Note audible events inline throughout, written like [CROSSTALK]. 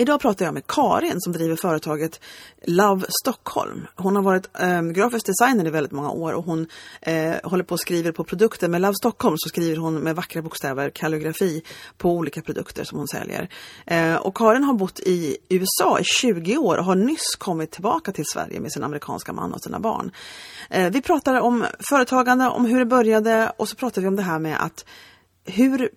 Idag pratar jag med Karin som driver företaget Love Stockholm. Hon har varit eh, grafisk designer i väldigt många år och hon eh, håller på och skriver på produkter. Med Love Stockholm så skriver hon med vackra bokstäver kalligrafi på olika produkter som hon säljer. Eh, och Karin har bott i USA i 20 år och har nyss kommit tillbaka till Sverige med sin amerikanska man och sina barn. Eh, vi pratar om företagande, om hur det började och så pratar vi om det här med att hur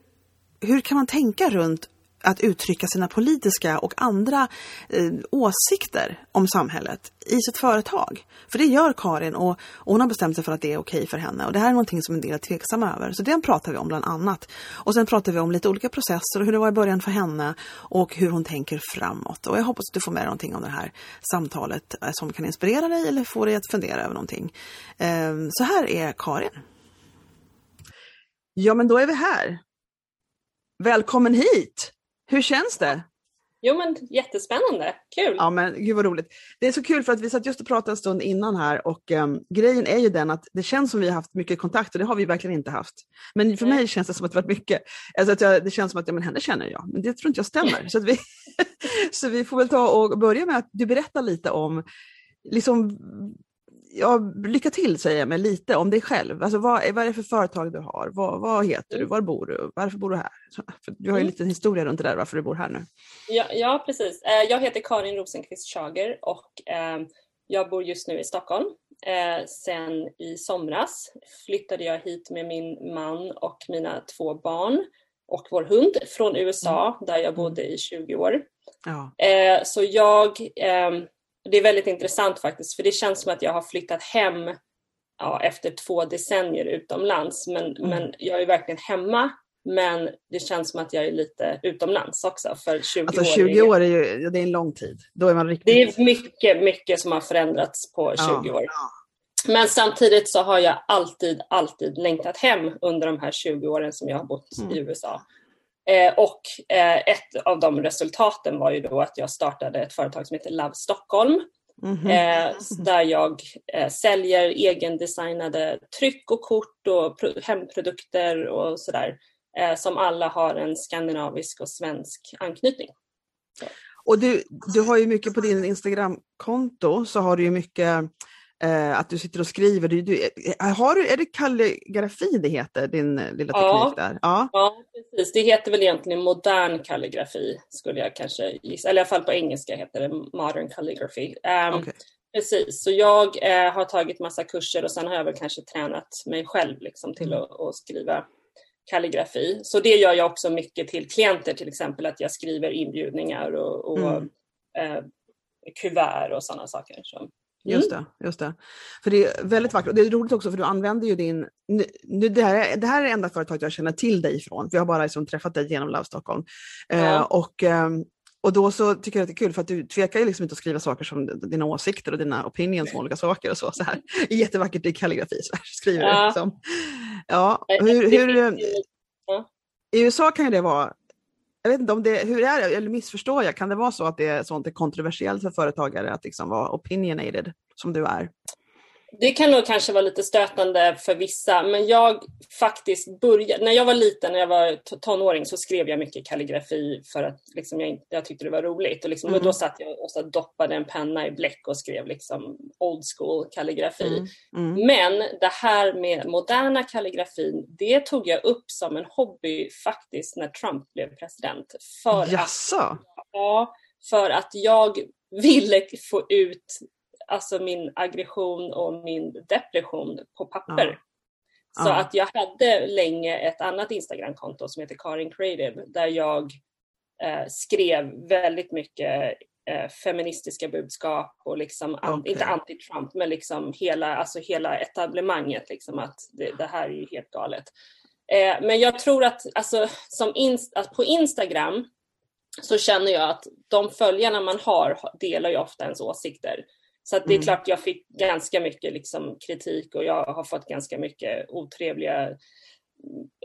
hur kan man tänka runt att uttrycka sina politiska och andra eh, åsikter om samhället i sitt företag. För det gör Karin och, och, hon har bestämt sig för att det är okej för henne. Och det här är någonting som en del är tveksamma över. Så den pratar vi om bland annat. Och sen pratar vi om lite olika processer och hur det var i början för henne och hur hon tänker framåt. Och jag hoppas att du får med dig någonting om det här samtalet eh, som kan inspirera dig eller få dig att fundera över någonting. Eh, så här är Karin. Ja, men då är vi här. Välkommen hit! Hur känns det? Jo men jättespännande, kul! Ja men gud vad roligt. Det är så kul för att vi satt just och pratade en stund innan här och um, grejen är ju den att det känns som vi har haft mycket kontakt och det har vi verkligen inte haft. Men för Nej. mig känns det som att det varit mycket. Alltså att jag, det känns som att ja, men henne känner jag, men det tror inte jag stämmer. så, vi, [LAUGHS] så vi får väl ta och börja med att du berättar lite om liksom, ja, lycka till säger jag med lite om dig själv. Alltså, vad, vad är det för företag du har? Vad, vad heter du? Mm. Var bor du? Varför bor du här? [LAUGHS] För du har ju en mm. liten historia runt det där varför du bor här nu. Ja, ja precis. Eh, jag heter Karin Rosenqvist Schager och eh, jag bor just nu i Stockholm. Eh, sen i somras flyttade jag hit med min man och mina två barn och vår hund från USA mm. där jag bodde i 20 år. Ja. Så jag det är väldigt intressant faktiskt för det känns som att jag har flyttat hem ja, efter två decennier utomlands. Men, mm. men jag är verkligen hemma. Men det känns som att jag är lite utomlands också för 20 alltså, 20 år är ju det är en lång tid. Då är man riktigt... Det är mycket, mycket som har förändrats på 20 ja, år. Men samtidigt så har jag alltid, alltid längtat hem under de här 20 åren som jag har bott mm. i USA. Eh, och eh, ett av de resultaten var ju då att jag startade ett företag som heter Love Stockholm. Mm -hmm. där jag säljer egendesignade tryck och kort och hemprodukter och sådär. Som alla har en skandinavisk och svensk anknytning. Och du, du har ju mycket på din Instagramkonto så har du ju mycket eh, att du sitter och skriver. Du, du, eh, har du, är det kalligrafi det heter, din eh, lilla teknik där? Ja. ja, precis. Det heter väl egentligen modern kalligrafi skulle jag kanske gissa. Eller i alla fall på engelska heter det modern calligraphy. Um, ehm, okay. Precis, så jag eh, har tagit massa kurser och sen har jag väl kanske tränat mig själv liksom, till mm. att, att skriva kalligrafi. Så det gör jag också mycket till klienter, till exempel att jag skriver inbjudningar och, och mm. eh, kuvert och sådana saker. Så. Just mm. det, just det. För det är väldigt vackert. Och det är roligt också för du använder ju din... Nu, det, här är, det här är det enda företaget jag känner till dig ifrån. Vi har bara liksom träffat dig genom Love Stockholm. Ja. Eh, och, eh, och då så tycker jag att det är kul för att du tvekar ju liksom inte att skriva saker som dina åsikter och dina opinions om olika saker och så. så här. Jättevackert i kalligrafi så här, skriver ja. du. Liksom. Ja, hur, hur, I USA kan ju det vara jag vet inte om det, hur är det, eller missförstår jag, kan det vara så att det är sånt är kontroversiellt för företagare att liksom vara opinionated som du är? Det kan nog kanske vara lite stötande för vissa, men jag faktiskt började, när jag var liten, när jag var tonåring så skrev jag mycket kalligrafi för att liksom jag, jag tyckte det var roligt. Och, liksom, mm. och då satt jag och så doppade en penna i bläck och skrev liksom old school kalligrafi. Mm. Mm. Men det här med moderna kalligrafin, det tog jag upp som en hobby faktiskt när Trump blev president. För Jaså? Att, ja, för att jag ville få ut alltså min aggression och min depression på papper. Ja. Så ja. att jag hade länge ett annat Instagramkonto som heter Karin Creative där jag eh, skrev väldigt mycket eh, feministiska budskap och liksom, an, Okej. inte anti-Trump, men liksom hela, alltså hela etablissemanget, liksom att det, det här är ju helt galet. Eh, men jag tror att, alltså, som inst- att på Instagram så känner jag att de följarna man har delar ju ofta ens åsikter. Så att det är Mm. klart jag fick ganska mycket liksom kritik och jag har fått ganska mycket otrevliga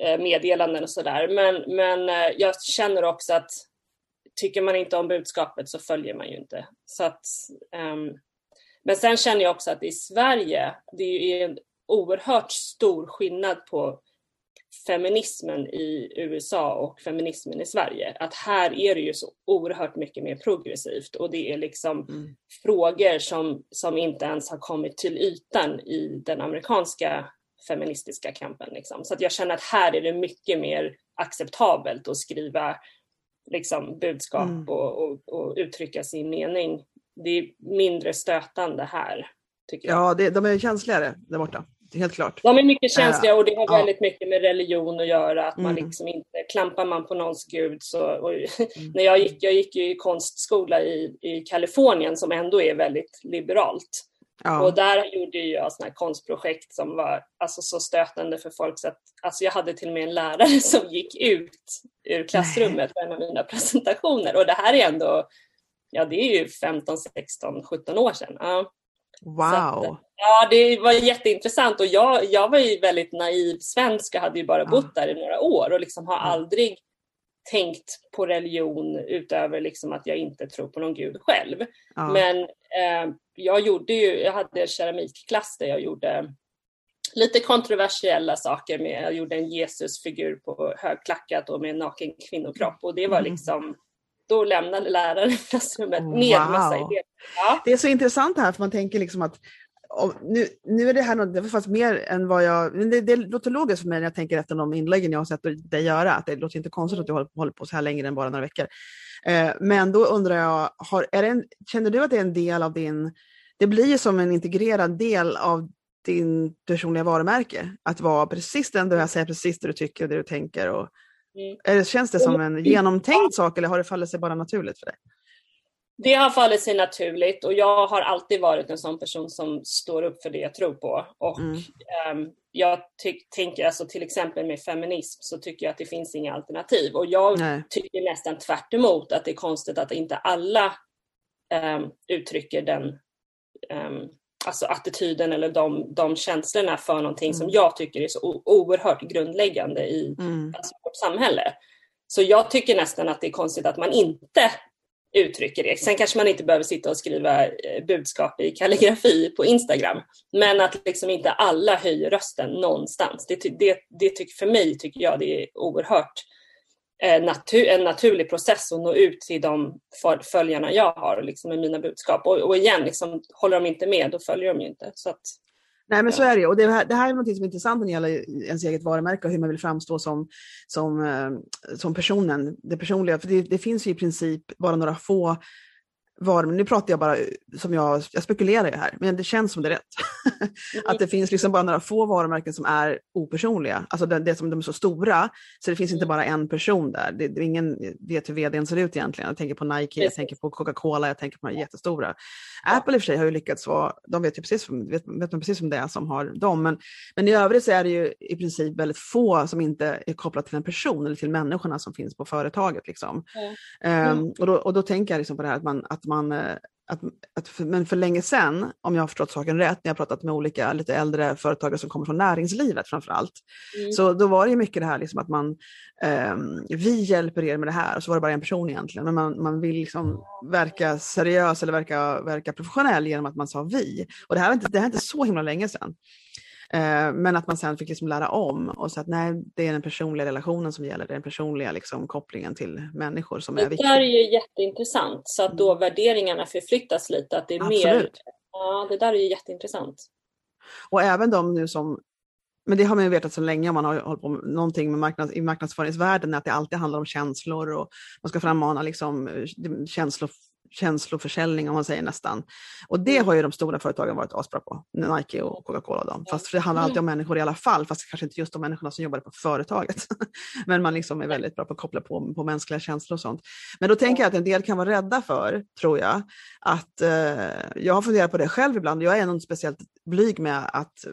eh, meddelanden och sådär. Men, men eh, jag känner också att tycker man inte om budskapet så följer man ju inte. Så att, ehm, men sen känner jag också att i Sverige, det är en oerhört stor skillnad på feminismen i USA och feminismen i Sverige. Att här är det ju så oerhört mycket mer progressivt och det är liksom Mm. frågor som, som inte ens har kommit till ytan i den amerikanska feministiska kampen. Liksom. Så att jag känner att här är det mycket mer acceptabelt att skriva liksom, budskap Mm. och, och, och uttrycka sin mening. Det är mindre stötande här, tycker jag. Ja, det, de är känsligare där borta. Helt klart. De är mycket känsliga och det har ja. väldigt mycket med religion att göra. Att man Mm. liksom inte, klampar man på någons gud så... Och, [LAUGHS] när jag gick, jag gick ju i konstskola i, i Kalifornien som ändå är väldigt liberalt. Ja. Och där gjorde jag såna här konstprojekt som var alltså, så stötande för folk så att alltså, jag hade till och med en lärare [LAUGHS] som gick ut ur klassrummet på en av mina presentationer. Och det här är ändå, ja det är ju 15, 16, 17 år sedan. Ja. Wow. Ja, det var jätteintressant och jag, jag var ju väldigt naiv svensk och hade ju bara bott där i några år och liksom har aldrig tänkt på religion utöver liksom att jag inte tror på någon gud själv. Ja. Men eh, jag gjorde ju, jag hade keramikklass där jag gjorde lite kontroversiella saker med, jag gjorde en Jesusfigur på högklackat och med en naken kvinnokropp och det var Mm. liksom, då lämnade läraren [LAUGHS] klassrummet Wow. med massa idéer. Ja. Det är så intressant det här för man tänker liksom att nu, nu är det här något, faktiskt mer än vad jag, men det, det låter logiskt för mig när jag tänker efter de inläggen jag har sett dig göra, att det låter inte konstigt att du håller, håller på så här längre än bara några veckor. Eh, men då undrar jag, har, är en, känner du att det är en del av din, det blir ju som en integrerad del av din personliga varumärke, att vara precis den du är, säga precis det du tycker och det du tänker. Och, Mm. känns det som en genomtänkt sak eller har det fallit sig bara naturligt för dig? Det har fallit sig naturligt och jag har alltid varit en sån person som står upp för det jag tror på. Och Mm. ehm, jag tänker alltså till exempel med feminism så tycker jag att det finns inga alternativ. Och jag Nej. tycker nästan tvärt emot att det är konstigt att inte alla ehm, uttrycker den ehm, alltså attityden eller de, de känslorna för någonting som Mm. jag tycker är så oerhört grundläggande i Mm. alltså vårt samhälle. Så jag tycker nästan att det är konstigt att man inte uttrycker det. Sen kanske man inte behöver sitta och skriva eh, budskap i kalligrafi på Instagram. Men att liksom inte alla höjer rösten någonstans. Det, det, det tycker, för mig tycker jag det är oerhört eh, en naturlig process att nå ut till de följarna jag har liksom, med mina budskap. Och, och igen, liksom, håller de inte med, då följer de ju inte. Så att, Nej men så är det. Och det här, det här är något som är intressant när det gäller ens eget varumärke och hur man vill framstå som, som, eh, som personen, det personliga. För det, det finns ju i princip bara några få varumärken. Nu pratar jag bara som jag, jag spekulerar ju här, men det känns som det är rätt. att det finns liksom bara några få varumärken som är opersonliga. Alltså det, det som de är så stora, så det finns inte bara en person där. Det, det, ingen vet hur vdn ser ut egentligen. Jag tänker på Nike, jag tänker på Coca-Cola, jag tänker på de här jättestora. Apple i och för sig har ju lyckats vara, de vet ju precis, vet, vet man precis som det är som har dem. Men, men i övrigt så är det ju i princip väldigt få som inte är kopplat till en person eller till människorna som finns på företaget. Liksom. Mm. Ehm, och, då, och då tänker jag liksom på det här att man, att man eh, att, att för, men för länge sedan, om jag har förstått saken rätt, när jag pratat med olika lite äldre företagare som kommer från näringslivet framför allt, Mm. så då var det mycket det här liksom att man, ehm, vi hjälper er med det här, och så var det bara en person egentligen, men man, man vill liksom verka seriös eller verka, verka professionell genom att man sa vi. Och det här är inte, det här är inte så himla länge sedan. Eh, men att man sen fick liksom lära om och så att nej, det är den personliga relationen som gäller, det är den personliga liksom, kopplingen till människor som är Det viktig. där är ju jätteintressant så att då värderingarna förflyttas lite. Att det är mer, Absolut. ja, det där är ju jätteintressant. Och även de nu som, men det har man ju vetat så länge om man har hållit på med någonting med marknads, i marknadsföringsvärlden, att det alltid handlar om känslor och man ska frammana liksom, eh, känslo, känsloförsäljning om man säger nästan. Och det har ju de stora företagen varit asbra på, Nike och Coca-Cola och dem. Fast det handlar alltid om människor i alla fall, fast kanske inte just de människorna som jobbar på företaget. [LAUGHS] Men man liksom är väldigt bra på att koppla på, på mänskliga känslor och sånt. Men då tänker jag att en del kan vara rädda för, tror jag, att eh, jag har funderat på det själv ibland. Jag är nog speciellt blyg med att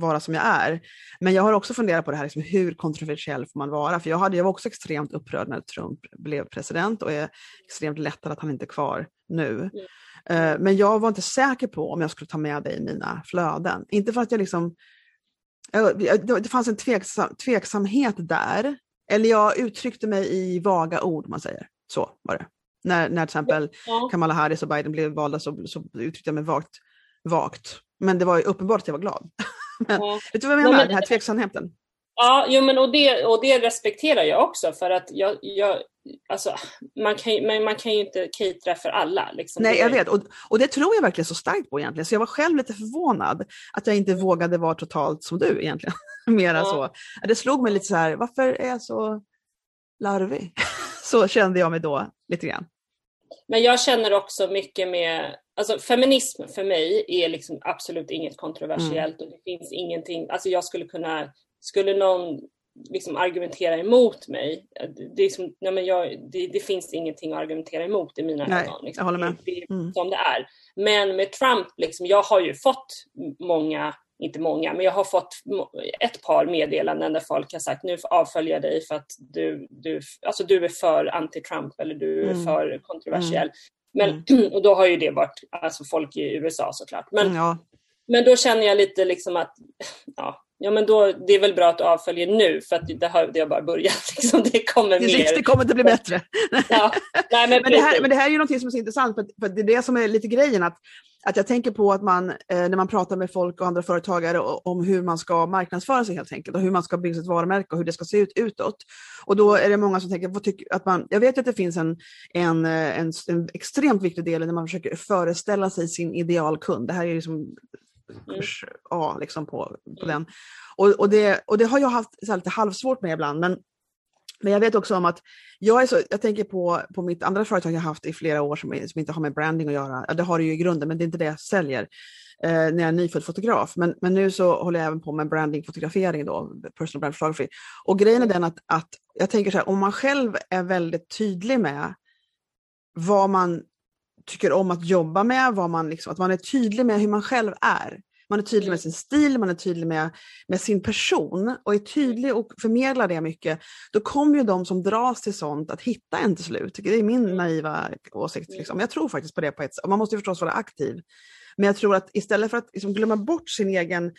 vara som jag är. Men jag har också funderat på det här, liksom, hur kontroversiell får man vara? För jag, hade, jag var också extremt upprörd när Trump blev president och är extremt lättad att han inte är kvar nu. Mm. Uh, men jag var inte säker på om jag skulle ta med det i mina flöden. Inte för att jag liksom... Uh, det fanns en tveksam, tveksamhet där. Eller jag uttryckte mig i vaga ord, man säger. Så var det. När, när till exempel ja. Kamala Harris och Biden blev valda så, så uttryckte jag mig vagt. vagt. Men det var ju uppenbart att jag var glad. [LAUGHS] [LAUGHS] men, ja. Vet du vad jag menar? Ja, men, den här tveksamheten. Ja, jo, men och, det, och det respekterar jag också för att jag, jag, alltså, man, kan, man, man kan ju inte catera för alla. Liksom. Nej, jag vet och, och det tror jag verkligen så starkt på egentligen. Så jag var själv lite förvånad att jag inte vågade vara totalt som du egentligen. [LAUGHS] Mera ja. så. Det slog mig lite så här, varför är jag så larvig? [LAUGHS] så kände jag mig då lite grann. Men jag känner också mycket med, alltså feminism för mig är liksom absolut inget kontroversiellt mm. och det finns ingenting, alltså jag skulle kunna, skulle någon liksom argumentera emot mig, det, är liksom, nej men jag, det, det finns ingenting att argumentera emot i mina nej, ögon. Liksom. Jag håller med. Det, det mm. som det är. Men med Trump, liksom, jag har ju fått många inte många, men jag har fått ett par meddelanden där folk har sagt nu avföljer jag dig för att du, du, alltså du är för anti-Trump eller du är mm. för kontroversiell. Men, mm. [CLEARS THROAT] Och då har ju det varit alltså folk i USA såklart. Men, ja. men då känner jag lite liksom att ja, ja, men då, det är väl bra att du avföljer nu för att det har, det har bara börjat. [LAUGHS] Liksom, det kommer mer. Det kommer inte bli bättre. Ja. Nej, men, [LAUGHS] men, det här, men det här är ju något som är så intressant, för, för det är det som är lite grejen. att att jag tänker på att man, eh, när man pratar med folk och andra företagare om hur man ska marknadsföra sig helt enkelt och hur man ska bygga sitt varumärke och hur det ska se ut utåt. Och då är det många som tänker, vad tycker, att man, jag vet att det finns en, en, eh, en, en extremt viktig del när man försöker föreställa sig sin idealkund. Det här är liksom kurs A liksom på, på den. Och, och, det, och det har jag haft så lite halvsvårt med ibland, men men jag vet också om att jag, är så, jag tänker på, på mitt andra företag jag haft i flera år som, som inte har med branding att göra. Ja, det har det ju i grunden, men det är inte det jag säljer eh, när jag är nyfödd fotograf. Men, men nu så håller jag även på med brandingfotografering då, personal brand photography. Och grejen är den att, att jag tänker så här, om man själv är väldigt tydlig med vad man tycker om att jobba med, vad man liksom, att man är tydlig med hur man själv är, man är tydlig med mm. sin stil, man är tydlig med, med sin person och är tydlig och förmedlar det mycket. Då kommer ju de som dras till sånt att hitta en till slut. Det är min mm. naiva åsikt. Mm. Liksom. Jag tror faktiskt på det på ett sätt. Man måste ju förstås vara aktiv. Men jag tror att istället för att liksom glömma bort sin egen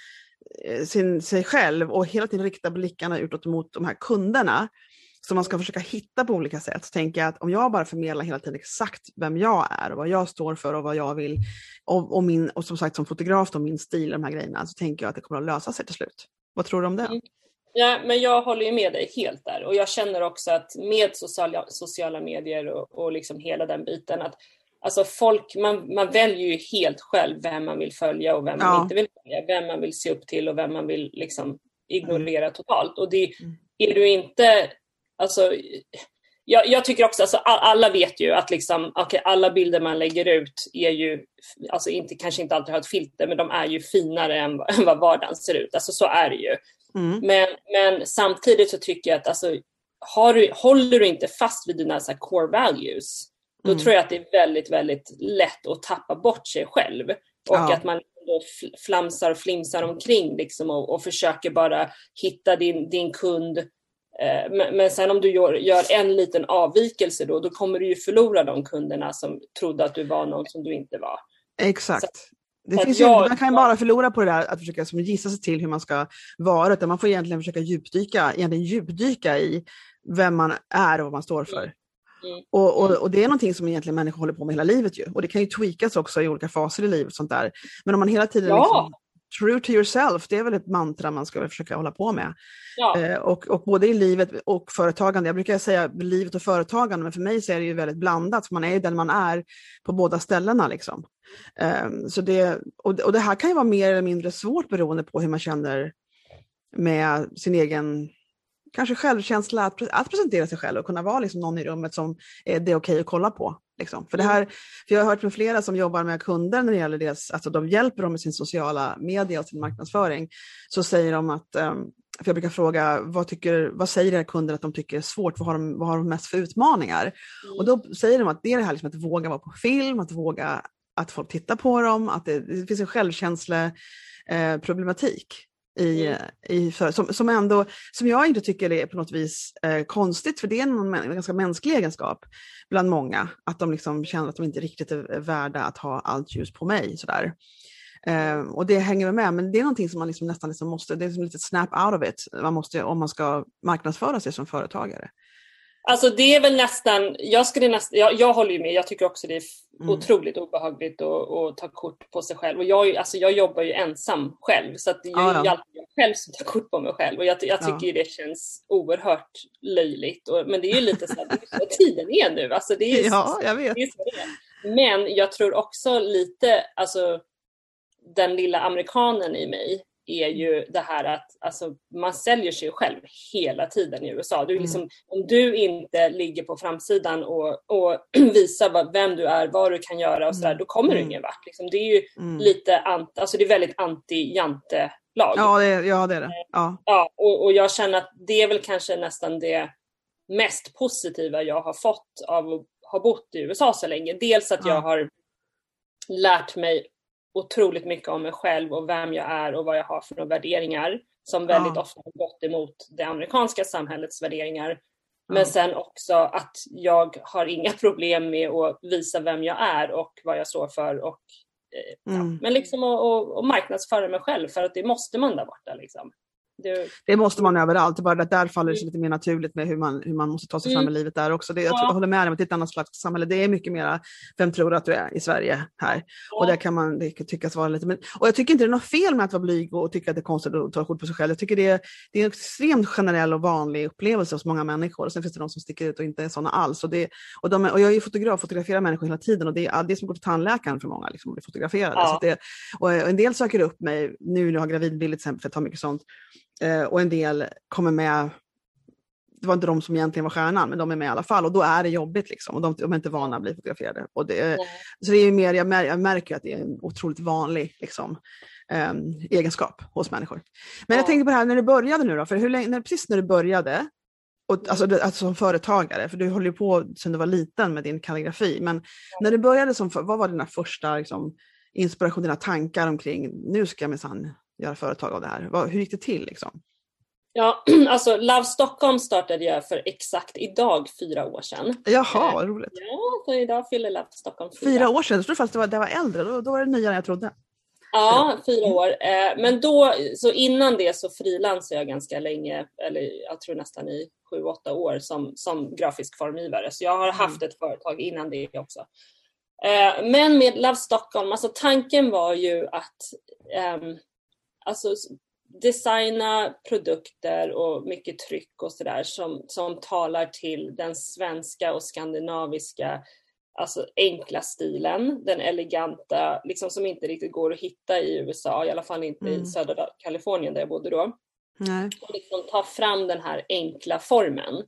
eh, sin, sig själv och hela tiden rikta blickarna utåt mot de här kunderna, som man ska försöka hitta på olika sätt. Så tänker jag att om jag bara förmedlar hela tiden exakt vem jag är och vad jag står för och vad jag vill och, och, min, och som sagt som fotograf och min stil och de här grejerna så tänker jag att det kommer att lösa sig till slut. Vad tror du om det? Mm. Ja, men jag håller ju med dig helt där och jag känner också att med sociala, sociala medier och, och liksom hela den biten att Alltså folk, man, man väljer ju helt själv vem man vill följa och vem ja. man inte vill följa, vem man vill se upp till och vem man vill liksom ignorera mm. totalt. Och det, mm. är du inte Alltså, jag, jag, tycker också, alltså, alla vet ju att liksom, okay, alla bilder man lägger ut är ju, alltså inte, kanske inte alltid har ett filter, men de är ju finare än, [LAUGHS] än vad vardagen ser ut. Alltså så är det ju. Mm. Men, men samtidigt så tycker jag att alltså, har du, håller du inte fast vid dina så här, core values, då mm. tror jag att det är väldigt, väldigt lätt att tappa bort sig själv. Och ja. att man då flamsar och flimsar omkring liksom, och, och försöker bara hitta din, din kund men sen om du gör, en liten avvikelse då, då kommer du ju förlora de kunderna som trodde att du var någon som du inte var. Exakt. Så, det finns jag, ju, man kan ju bara förlora på det där att försöka som gissa sig till hur man ska vara, utan man får egentligen försöka djupdyka, egentligen djupdyka i vem man är och vad man står för. Mm. Och, och, och, det är någonting som egentligen människor håller på med hela livet ju. Och det kan ju tweakas också i olika faser i livet. sånt där. Men om man hela tiden ja. liksom true to yourself, det är väl ett mantra man ska försöka hålla på med. Ja. Eh, och, och både i livet och företagande, jag brukar säga livet och företagande, men för mig så är det ju väldigt blandat, man är ju den man är på båda ställena. Liksom. Eh, så det, och, och det här kan ju vara mer eller mindre svårt beroende på hur man känner med sin egen kanske självkänsla att, att presentera sig själv och kunna vara liksom någon i rummet som är, det är okej okay att kolla på. Liksom. För, det här, för jag har hört med flera som jobbar med kunder när det gäller deras, alltså de hjälper dem med sin sociala media och sin marknadsföring, så säger de att um, för jag brukar fråga vad, tycker, vad säger era kunder att de tycker är svårt, vad har de, vad har de mest för utmaningar? Mm. Och då säger de att det är det här liksom att våga vara på film, att våga att folk tittar på dem, att det, det finns en självkänsleproblematik. Eh, i, mm. i för, som, som, ändå, som jag inte tycker är på något vis eh, konstigt, för det är en, en ganska mänsklig egenskap bland många, att de liksom känner att de inte riktigt är värda att ha allt ljus på mig. Sådär. Eh, och det hänger med, men det är någonting som man liksom nästan liksom måste, det är som lite snap out of it, man måste, om man ska marknadsföra sig som företagare. Alltså det är väl nästan, jag, skulle nästan, jag, jag håller ju med, jag tycker också det är mm. otroligt obehagligt att, att, ta kort på sig själv. Och jag, alltså jag jobbar ju ensam själv så att det är ah, ja. alltid jag själv som tar kort på mig själv. Och jag, jag tycker ja. det känns oerhört löjligt. Och, men det är ju lite så, här, tiden är nu. Alltså det är, [LAUGHS] ja, jag vet. Det är så det är. Men jag tror också lite, alltså den lilla amerikanen i mig är ju det här att alltså, man säljer sig själv hela tiden i USA. Du, mm. liksom, Om du inte ligger på framsidan och, och [CLEARS THROAT] visar vad, vem du är, vad du kan göra och sådär, mm. då kommer du mm. ingen vart. Liksom. Det är ju lite ant, alltså det är väldigt anti-jante-lag. Ja, det, ja, det är det. Ja. Ja, och, och jag känner att det är väl kanske nästan det mest positiva jag har fått av att ha bott i USA så länge. Dels att jag har lärt mig otroligt mycket om mig själv och vem jag är och vad jag har för värderingar som väldigt ja. ofta har gått emot det amerikanska samhällets värderingar. Men ja. sen också att jag har inga [LAUGHS] problem med att visa vem jag är och vad jag står för och eh, mm. ja, men liksom att marknadsföra mig själv för att det måste man där borta liksom. Det, det måste man överallt, det bara att där faller det lite mer naturligt med hur man, hur man måste ta sig fram mm. i livet där också. Det, jag, jag håller med dig om att det är ett annat slags samhälle. Det är mycket mer vem tror att du är i Sverige här. Ja. Och där kan man det kan tyckas vara lite, men, och jag tycker inte det är något fel med att vara blyg och tycka att det är konstigt att ta kort på sig själv. Jag tycker det är, det är en extremt generell och vanlig upplevelse hos många människor. Och sen finns det de som sticker ut och inte är sådana alls. Och, det, och, de, och jag är ju fotograf, fotograferar människor hela tiden och det är det som går till tandläkaren för många, liksom, att bli fotograferade. Ja. Så det, och en del söker upp mig, nu när jag har gravidbild till exempel, för att ta mycket sånt, Eh, och en del kommer med det var inte de som egentligen var stjärnan, men de är med i alla fall och då är det jobbigt liksom och de, de är inte vana att bli fotograferade. Och det, mm. Så det är mer, jag, mär, jag, märker att det är en otroligt vanlig liksom, eh, egenskap hos människor. Men mm. jag tänkte på det här när du började nu då, för hur länge, när, precis när du började, och, alltså, alltså, som företagare, för du håller ju på sedan du var liten med din kalligrafi, men mm. när du började, som, vad var dina första liksom, inspiration, dina tankar omkring, nu ska jag minsann göra företag av det här? Hur gick det till? Liksom? Ja, [CLEARS THROAT] alltså Love Stockholm startade jag för exakt idag fyra år sedan. Jaha, vad roligt. Ja, så idag fyller Love Stockholm fyra. Fyra år sedan? Jag trodde faktiskt det var, det var äldre, då, då var det nyare än jag trodde. Ja, fyra år. Eh, men då, så innan det så frilansade jag ganska länge, eller jag tror nästan i sju, åtta år som, som grafisk formgivare. Så jag har haft mm. ett företag innan det också. Eh, men med Love Stockholm, alltså tanken var ju att um, alltså designa produkter och mycket tryck och sådär som, som talar till den svenska och skandinaviska alltså enkla stilen, den eleganta, liksom som inte riktigt går att hitta i USA, i alla fall inte mm. i södra Kalifornien där jag bodde då. Nej. Och liksom ta fram den här enkla formen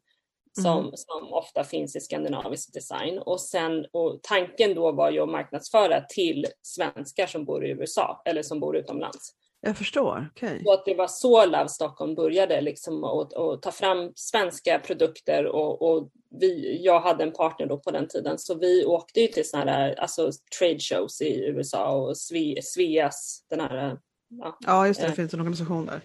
som, mm. som ofta finns i skandinavisk design. Och, sen, och tanken då var ju att marknadsföra till svenskar som bor i USA eller som bor utomlands. Jag förstår. Okay. Så att det var så Love Stockholm började, liksom, att, att ta fram svenska produkter och, och, vi, jag hade en partner då på den tiden så vi åkte ju till sådana här alltså, trade shows i USA och Sve, Sveas, den här... Ja, ja just det, det eh, finns en organisation där.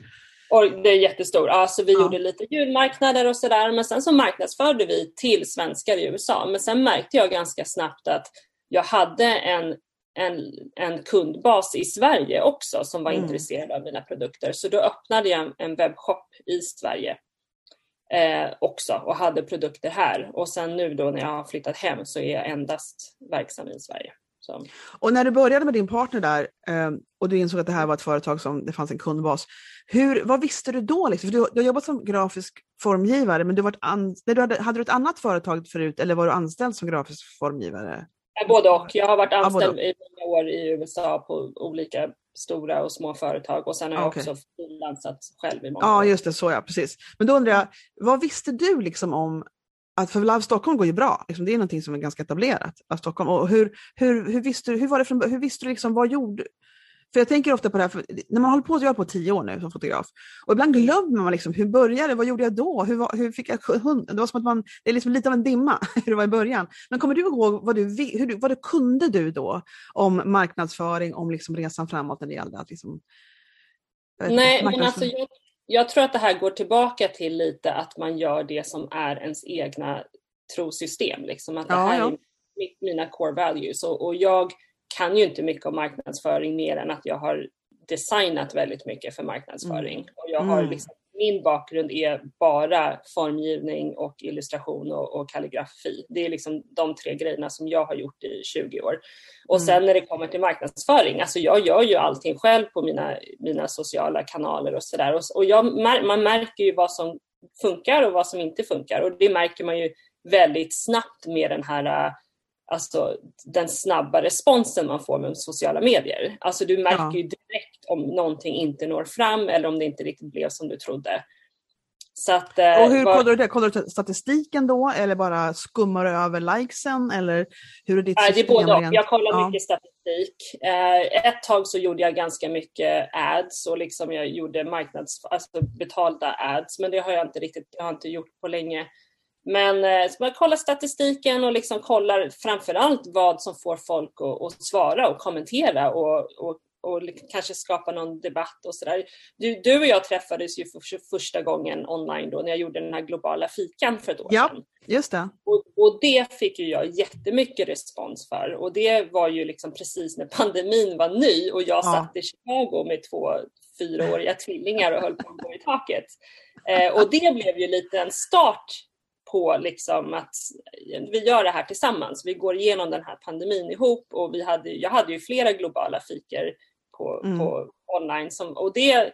Och det är jättestor. Ja, så vi ja. gjorde lite julmarknader och sådär men sen så marknadsförde vi till svenskar i USA. Men sen märkte jag ganska snabbt att jag hade en en, en kundbas i Sverige också som var mm. intresserad av mina produkter. Så då öppnade jag en webbshop i Sverige eh, också och hade produkter här. Och sen nu då när jag har flyttat hem så är jag endast verksam i Sverige. Så. Och när du började med din partner där eh, och du insåg att det här var ett företag som det fanns en kundbas. Hur, vad visste du då? Liksom? För du, du har jobbat som grafisk formgivare, men du, varit an, du hade, hade du ett annat företag förut eller var du anställd som grafisk formgivare? Både och. Jag har varit anställd ja, i många år i USA på olika stora och små företag och sen har jag okay. också frilansat själv i många ja, år. Just det, så ja, precis. Men då undrar jag, vad visste du liksom om att för Live Stockholm går ju bra, liksom, det är någonting som är ganska etablerat. Stockholm. Och hur, hur, hur, visste du, hur var det från, hur visste du liksom, vad gjorde för jag tänker ofta på det här, när man håller på, jag på tio år nu som fotograf, och ibland glömmer man liksom, hur började vad gjorde jag då, hur, hur fick jag hund? Det var som att man, det är liksom lite av en dimma [LAUGHS] hur det var i början. Men kommer du ihåg vad du, hur du, vad du kunde du då om marknadsföring, om liksom resan framåt när det gällde att liksom... Nej, men alltså jag, jag tror att det här går tillbaka till lite att man gör det som är ens egna trosystem. Liksom. Att det här ja. är mina core values. Och, och jag kan ju inte mycket om marknadsföring mer än att jag har designat väldigt mycket för marknadsföring. Mm. Och jag har mm. liksom, min bakgrund är bara formgivning och illustration och, och kalligrafi. Det är liksom de tre grejerna som jag har gjort i 20 år. Och mm. sen när det kommer till marknadsföring, alltså jag gör ju allting själv på mina, mina sociala kanaler och sådär. Och, och jag, man märker ju vad som funkar och vad som inte funkar. Och det märker man ju väldigt snabbt med den här alltså, den snabba responsen man får med sociala medier. Alltså du märker ja. ju direkt om någonting inte når fram eller om det inte riktigt blev som du trodde. Så att, eh, och hur var... kollar du det? Kollar du statistiken då eller bara skummar du över likesen? Eller hur är ditt system? Det är både och. Jag kollar ja. mycket statistik. Eh, ett tag så gjorde jag ganska mycket ads och liksom jag gjorde marknads, alltså betalda ads men det har jag inte riktigt jag har inte gjort på länge. Men eh, man kollar statistiken och liksom kollar framförallt vad som får folk att, att svara och kommentera och, och, och kanske skapa någon debatt och sådär. Du, du och jag träffades ju för första gången online då när jag gjorde den här globala fikan för ett år ja, sedan. Just det. Och, och det fick ju jag jättemycket respons för och det var ju liksom precis när pandemin var ny och jag ja. satt i Chicago med två fyraåriga tvillingar och höll på att gå i taket. Eh, och det blev ju lite en start på liksom att vi gör det här tillsammans. Vi går igenom den här pandemin ihop och vi hade, jag hade ju flera globala fikor på, mm. på online som, och det,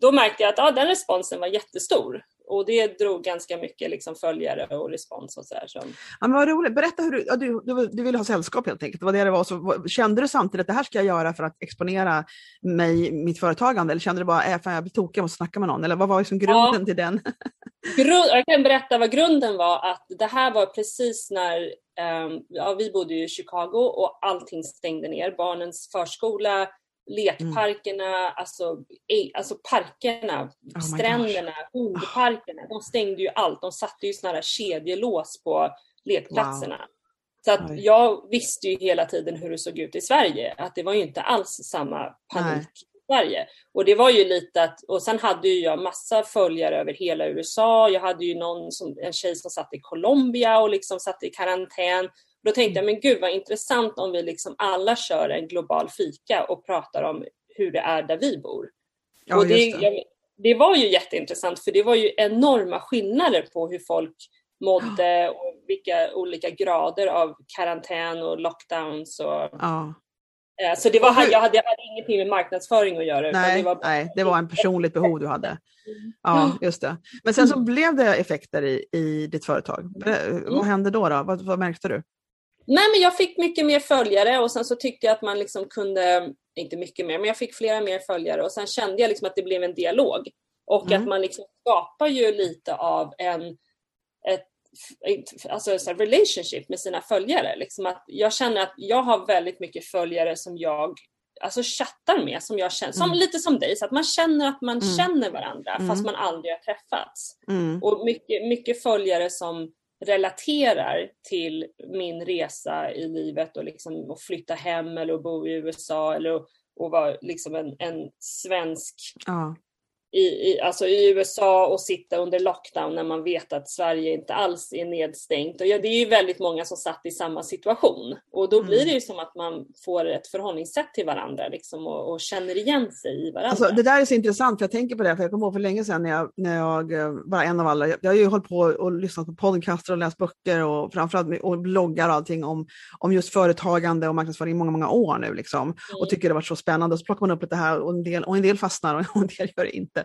då märkte jag att ja, den responsen var jättestor och det drog ganska mycket liksom följare och respons. Och så här, så. Ja, men vad roligt. Berätta hur du, ja, du, du, du ville ha sällskap helt enkelt. Var det det var. Så, kände du samtidigt att det här ska jag göra för att exponera mig, mitt företagande eller kände du bara att äh, jag blir tokig, jag måste snacka med någon? Eller vad var liksom grunden ja. till den? [LAUGHS] Grund, jag kan berätta vad grunden var. att Det här var precis när um, ja, vi bodde i Chicago och allting stängde ner. Barnens förskola, lekparkerna, mm. alltså, alltså parkerna, oh stränderna, hundparkerna. De stängde ju allt. De satte ju sådana här kedjelås på lekplatserna. Wow. Så att jag visste ju hela tiden hur det såg ut i Sverige, att det var ju inte alls samma panik Sverige. Och det var ju lite att, och sen hade ju jag massa följare över hela USA. Jag hade ju någon som, en tjej som satt i Colombia och liksom satt i karantän. Då tänkte jag, men gud vad intressant om vi liksom alla kör en global fika och pratar om hur det är där vi bor. Ja, och det, jag, det var ju jätteintressant för det var ju enorma skillnader på hur folk mådde och vilka olika grader av karantän och lockdowns. Och, ja. Eh, så det var, jag, hade, jag hade ingenting med marknadsföring att göra. Nej, det var, nej, det var en personligt behov du hade. Ja, just det. Men sen så mm. blev det effekter i, i ditt företag. Vad mm. hände då? då? Vad, vad märkte du? Nej, men jag fick mycket mer följare och sen så tyckte jag att man liksom kunde, inte mycket mer, men jag fick flera mer följare och sen kände jag liksom att det blev en dialog. Och mm. att man liksom skapar ju lite av en, ett alltså så relationship med sina följare. Liksom att jag känner att jag har väldigt mycket följare som jag alltså chattar med, som jag känner, som, mm. lite som dig, så att man känner att man mm. känner varandra mm. fast man aldrig har träffats. Mm. Och mycket, mycket följare som relaterar till min resa i livet och liksom att flytta hem eller att bo i USA eller att, att vara liksom en, en svensk ja i, i, alltså i USA och sitta under lockdown när man vet att Sverige inte alls är nedstängt. Och ja, det är ju väldigt många som satt i samma situation och då blir mm. det ju som att man får ett förhållningssätt till varandra liksom, och, och känner igen sig i varandra. Alltså, det där är så intressant för jag tänker på det, för jag kommer ihåg för länge sedan när jag, när jag eh, var en av alla, jag, jag har ju hållit på och lyssnat på podcaster och läst böcker och framförallt och bloggar och allting om, om just företagande och marknadsföring i många, många år nu liksom. Mm. Och tycker det varit så spännande och så plockar man upp lite här och en del, och en del fastnar och [LAUGHS] en del gör det inte.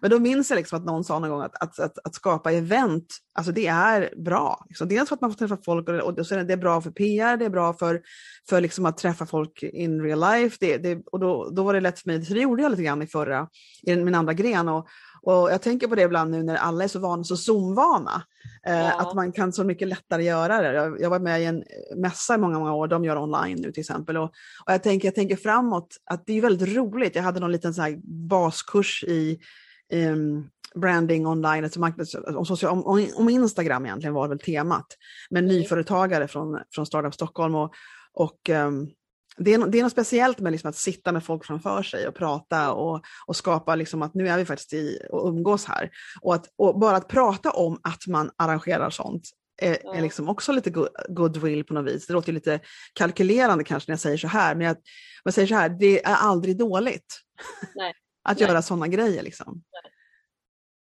Men då minns jag liksom att någon sa någon gång att, att, att, att skapa event, alltså det är bra. Liksom. Dels för att man får träffa folk och, och så är det, det är bra för PR, det är bra för, för liksom att träffa folk in real life. Det, det, och då, då var det lätt för mig, så det gjorde jag lite grann i förra, i min andra gren. Och, och jag tänker på det ibland nu när alla är så vana, så Zoom-vana. Eh, Ja. Att man kan så mycket lättare göra det. Jag, jag var med i en mässa i många, många år, de gör online nu till exempel. Och, och jag, tänker, jag tänker framåt att det är väldigt roligt. Jag hade någon liten så här baskurs i ehm, branding online, alltså marknads, om, social, om, om, Instagram egentligen var väl temat. Med Mm. nyföretagare från, från Startup Stockholm. Och, och ehm, det är, det är något speciellt med liksom att sitta med folk framför sig och prata och, och skapa liksom att nu är vi faktiskt i och umgås här. Och, att, och bara att prata om att man arrangerar sånt är, Ja. är liksom också lite go- goodwill på något vis. Det låter lite kalkylerande kanske när jag säger så här, men jag, jag säger så här, det är aldrig dåligt Nej. [LAUGHS] att Nej. göra sådana grejer. Liksom.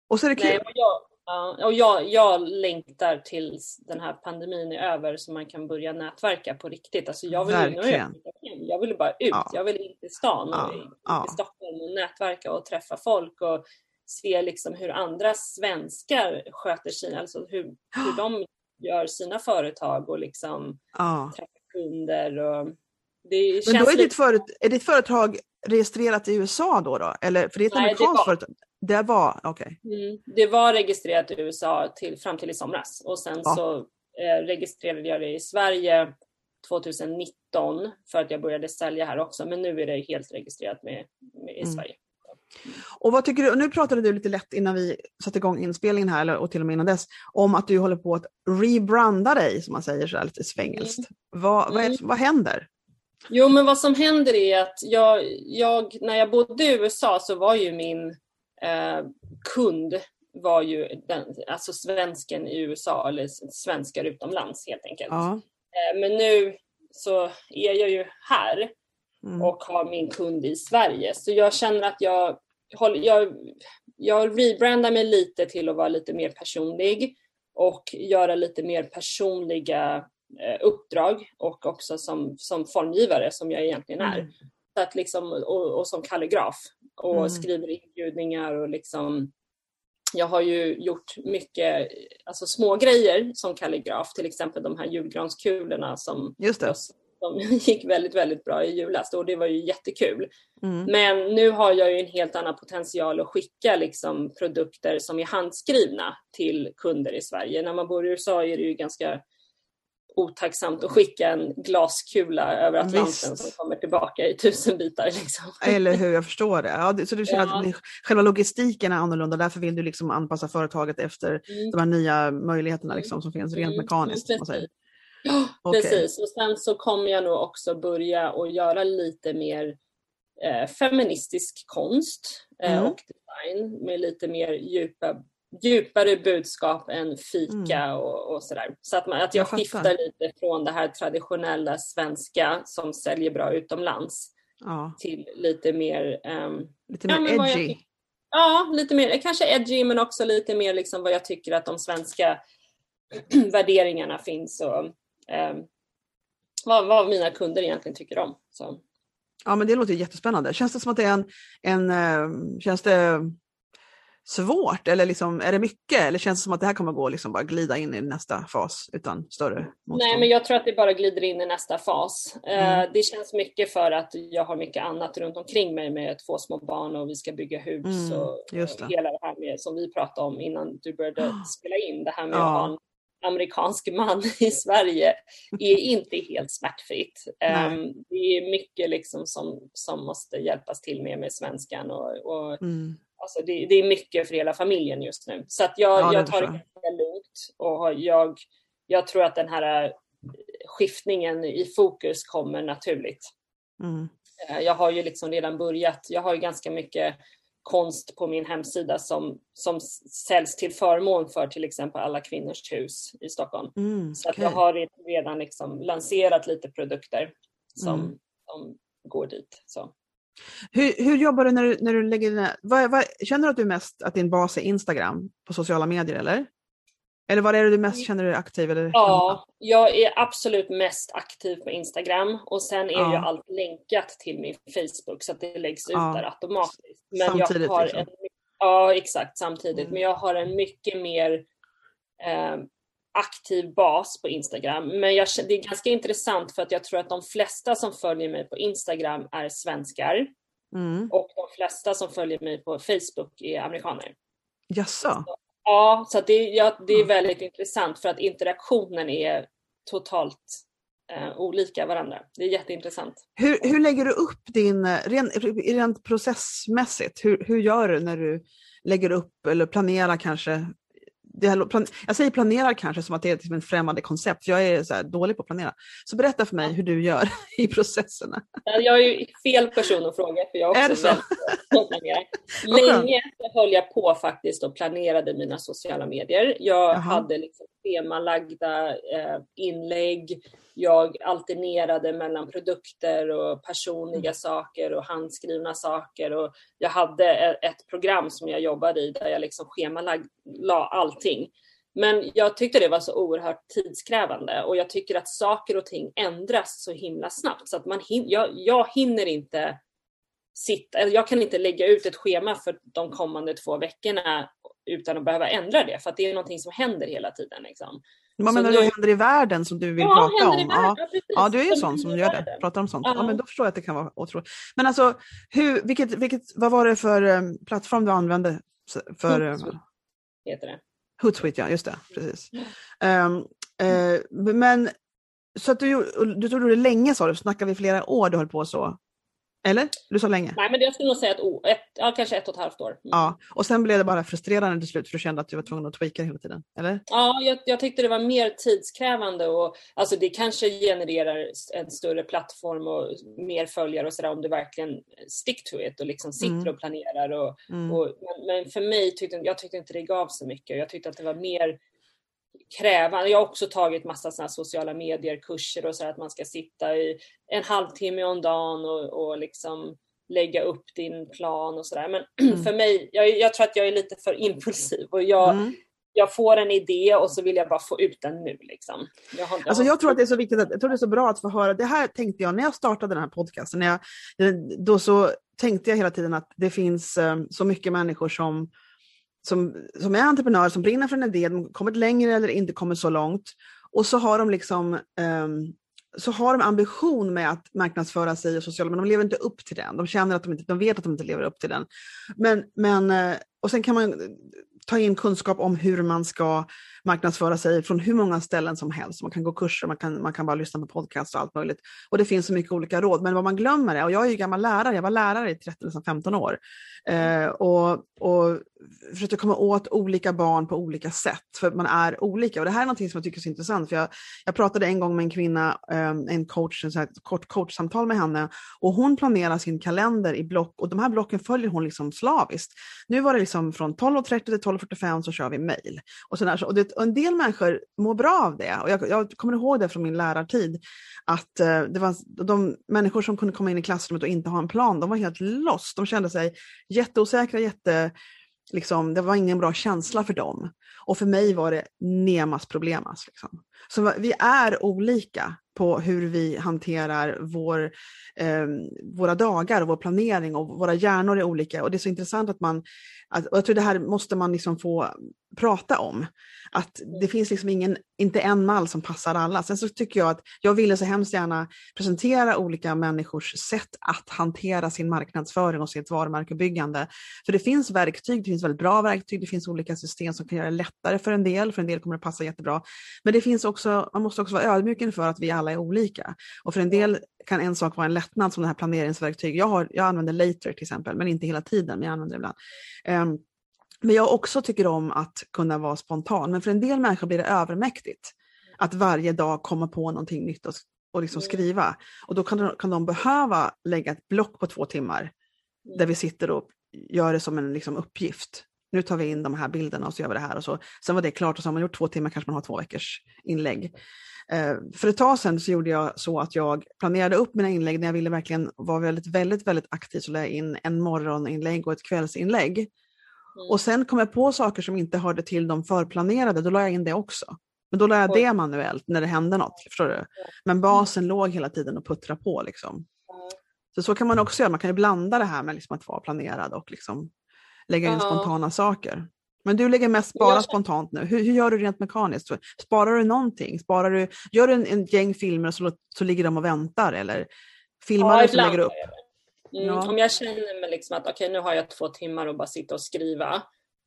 Och så är det Nej, kul. och jag, ja, och jag, jag längtar tills den här pandemin är över så man kan börja nätverka på riktigt. Alltså jag vill, Verkligen. hem. jag vill bara ut, Ja. jag vill in till stan och in ja. till Stockholm och nätverka och träffa folk och se liksom hur andra svenskar sköter sina, alltså hur, hur de gör sina företag och liksom Ja. träffa kunder. Och det Men då är ditt, föret, är ditt företag registrerat i USA då? då? Eller, för det är ett Nej, amerikanskt företag? Det var, okej. Mm, det var registrerat i USA till, fram till i somras och sen Ja. så eh, registrerade jag det i Sverige 2019 för att jag började sälja här också men nu är det helt registrerat med, med i Mm. Sverige. Och vad tycker du, nu pratade du lite lätt innan vi satte igång inspelningen här, och till och med innan dess, om att du håller på att rebranda dig, som man säger så lite svengelskt. Vad, vad, är, Mm. vad händer? Jo men vad som händer är att jag, jag när jag bodde i USA så var ju min eh, kund var ju den, alltså svensken i USA eller svenskar utomlands helt enkelt. Ja. Eh, men nu så är jag ju här Mm. och har min kund i Sverige. Så jag känner att jag, jag, jag rebrandar mig lite till att vara lite mer personlig och göra lite mer personliga eh, uppdrag och också som, som formgivare som jag egentligen är. Mm. Så att liksom, och, och som kalligraf och Mm. skriver inbjudningar och liksom jag har ju gjort mycket alltså små grejer som kalligraf, till exempel de här julgranskulorna som som [LAUGHS] gick väldigt, väldigt bra i julas och det var ju jättekul. Mm. Men nu har jag ju en helt annan potential att skicka liksom produkter som är handskrivna till kunder i Sverige. När man bor i USA är det ju ganska otacksamt att skicka en glaskula över Atlanten Visst. som kommer tillbaka i tusen bitar. Liksom. Eller hur, jag förstår det. Ja, så du känner Ja. att själva logistiken är annorlunda, därför vill du liksom anpassa företaget efter Mm. de här nya möjligheterna liksom, som finns rent Mm, mekaniskt. Ja, Okej. precis. Och sen så kommer jag nog också börja och göra lite mer eh, feministisk konst eh, Mm. och design med lite mer djupa, djupare budskap än fika och, och sådär. Så att, man, att jag, Mm. Jag skiftar lite från det här traditionella svenska som säljer bra utomlands Ja, till lite mer ehm, lite Ja, mer jag edgy. tycker- Ja, lite mer, kanske edgy men också lite mer liksom vad jag tycker att de svenska [CLEARS THROAT] värderingarna finns och ehm, vad, vad mina kunder egentligen tycker om. Så. Ja, men det låter jättespännande. Känns det som att det är en, en eh, känns det svårt eller liksom, är det mycket eller känns det som att det här kommer gå liksom bara glida in i nästa fas utan större motstånd? Nej, men jag tror att det bara glider in i nästa fas. Eh, Mm. det känns mycket för att jag har mycket annat runt omkring mig med två små barn och vi ska bygga hus Mm, och, det. hela det här med, som vi pratade om innan du började spela in, det här med Ja. att ha en amerikansk man [LAUGHS] i Sverige är inte helt smärtfritt. Um, det är mycket liksom som, som måste hjälpas till med med svenskan och, och Mm. Alltså det, det är mycket för hela familjen just nu. Så att jag, Ja, jag tar det ganska lugnt och har- jag, jag tror att den här eh, skiftningen i fokus kommer naturligt. Mm. Eh, Jag har ju liksom redan börjat, jag har ju ganska mycket konst på min hemsida som, som säljs till förmån för till exempel Alla Kvinnors Hus i Stockholm. Mm. Så att jag har redan liksom lanserat lite produkter som, Mm. som går dit. Så. Hur, hur jobbar du när du, när du lägger dina, vad, vad, Känner du att du mest att din bas är Instagram på sociala medier eller? Eller vad är det du mest känner dig aktiv? Eller? Ja, jag är absolut mest aktiv på Instagram och sen är Ja. ju allt länkat till min Facebook så att det läggs ut Ja. där automatiskt. Men Samtidigt, jag har liksom. en, ja, exakt samtidigt. Mm. Men jag har en mycket mer eh, aktiv bas på Instagram. Men jag, det är ganska intressant för att jag tror att de flesta som följer mig på Instagram är svenskar Mm. och de flesta som följer mig på Facebook är amerikaner. Jaså? Ja, så det, ja, det är väldigt intressant för att interaktionen är totalt eh, olika varandra. Det är jätteintressant. Hur, hur lägger du upp din, rent, rent processmässigt, hur, hur gör du när du lägger upp eller planerar kanske här, jag säger planerar kanske som att det är liksom en främmande koncept, jag är så dålig på att planera. Så berätta för mig hur du gör [LAUGHS] i processerna. Jag är ju fel person att fråga, för jag är också väldigt. [LAUGHS] Länge höll jag på faktiskt och planerade mina sociala medier. Jag Jaha. hade liksom schemalagda eh, inlägg, jag alternerade mellan produkter och personliga mm. saker och handskrivna saker. Och jag hade ett program som jag jobbade i där jag liksom schemalade allting. Men jag tyckte det var så oerhört tidskrävande och jag tycker att saker och ting ändras så himla snabbt så att man hin jag, jag hinner inte sitta, jag kan inte lägga ut ett schema för de kommande två veckorna utan att behöva ändra det för att det är någonting som händer hela tiden. Liksom. Vad menar du händer i världen som du vill ja, prata om? Ja, ja, ja, du är ju sån som gör det, pratar om sånt. Ja. men då förstår jag att det kan vara otroligt. Men alltså, hur, vilket, vilket, vad var det för um, plattform du använde? För, Hootsuite heter det. Hootsuite, ja just det, precis. Um, uh, men så att du, du tog det länge sa du, snackar vi flera år du höll på så? Eller? Du sa länge? Nej, men jag skulle nog säga ett, ett, ja, kanske ett och ett halvt år. Mm. Ja, och sen blev det bara frustrerande till slut för du kände att du var tvungen att tweaka hela tiden? Eller? Ja, jag, jag tyckte det var mer tidskrävande och alltså det kanske genererar en större plattform och mer följare och sådär om du verkligen stick to it och liksom sitter mm. och planerar. Och, mm. och men, men, för mig tyckte jag tyckte inte det gav så mycket. Jag tyckte att det var mer krävande. Jag har också tagit massa såna sociala medier-kurser och så att man ska sitta i en halvtimme om dagen och, och liksom lägga upp din plan och sådär. Men [CLEARS THROAT] mm. för mig, jag, jag, tror att jag är lite för impulsiv och jag, mm. jag får en idé och så vill jag bara få ut den nu. Liksom. Jag, har, alltså jag tror att det är så viktigt, att, jag tror det är så bra att få höra, det här tänkte jag när jag startade den här podcasten, när jag, då så tänkte jag hela tiden att det finns um, så mycket människor som som, som är entreprenörer, som brinner för en idé, de kommit längre eller inte kommit så långt. Och så har de liksom um, så har de ambition med att marknadsföra sig och sociala, men de lever inte upp till den. De känner att de inte, de vet att de inte lever upp till den. Men, men, eh, och sen kan man ta in kunskap om hur man ska marknadsföra sig från hur många ställen som helst. Man kan gå kurser, man kan, man kan bara lyssna på podcast och allt möjligt. Och det finns så mycket olika råd. Men vad man glömmer är, och jag är ju gammal lärare, jag var lärare i 13-15 år. Eh, och, och försökte komma åt olika barn på olika sätt, för man är olika. Och det här är någonting som jag tycker är så intressant, för jag, jag pratade en gång med en kvinna, eh, en coach, en kort coachsamtal med henne, och hon planerar sin kalender i block, och de här blocken följer hon liksom slaviskt. Nu var det liksom från 12.30 till 12.45 så kör vi mejl. Och, och, det, och en del människor mår bra av det. Och jag, jag kommer ihåg det från min lärartid, att eh, det var de människor som kunde komma in i klassrummet och inte ha en plan, de var helt lost. De kände sig jätteosäkra, jätte, liksom, det var ingen bra känsla för dem. Och för mig var det nemas problemas. Alltså, liksom. Så vi är olika på hur vi hanterar vår, eh, våra dagar och vår planering och våra hjärnor är olika. Och det är så intressant att man, att, och jag tror det här måste man liksom få prata om. Att det finns liksom ingen, inte en mall som passar alla. Sen så tycker jag att jag ville så hemskt gärna presentera olika människors sätt att hantera sin marknadsföring och sitt varumärkebyggande. För det finns verktyg, det finns väldigt bra verktyg, det finns olika system som kan göra det lättare för en del, för en del kommer det passa jättebra. Men det finns också, man måste också vara ödmjuk inför att vi alla är olika. Och för en del kan en sak vara en lättnad som det här planeringsverktyg. Jag, har, jag använder Later till exempel, men inte hela tiden, men jag använder det ibland. Um, men jag också tycker om att kunna vara spontan. Men för en del människor blir det övermäktigt att varje dag komma på någonting nytt och, och liksom mm. skriva. Och då kan de, kan de behöva lägga ett block på två timmar där vi sitter och gör det som en liksom, uppgift. Nu tar vi in de här bilderna och så gör vi det här och så. Sen var det klart och så har man gjort två timmar kanske man har två veckors inlägg. Eh, för ett tag sedan så gjorde jag så att jag planerade upp mina inlägg när jag ville verkligen vara väldigt, väldigt, väldigt aktiv så la jag in en morgoninlägg och ett kvällsinlägg. Mm. Och sen kom jag på saker som inte hörde till de förplanerade, då la jag in det också. Men då la jag det manuellt när det hände något. Förstår du? Men basen mm. låg hela tiden och puttra på. Liksom. Så så kan man också göra, man kan ju blanda det här med liksom att vara planerad och liksom lägga in spontana saker. Men du lägger mest bara jag... spontant nu. Hur, hur, gör du rent mekaniskt? Sparar du någonting? Sparar du, gör du en, en gäng filmer och så, så ligger de och väntar? Eller filmar ja, du så lägger upp? Mm, ja. Om jag känner mig liksom att okej, okay, nu har jag två timmar att bara sitta och skriva,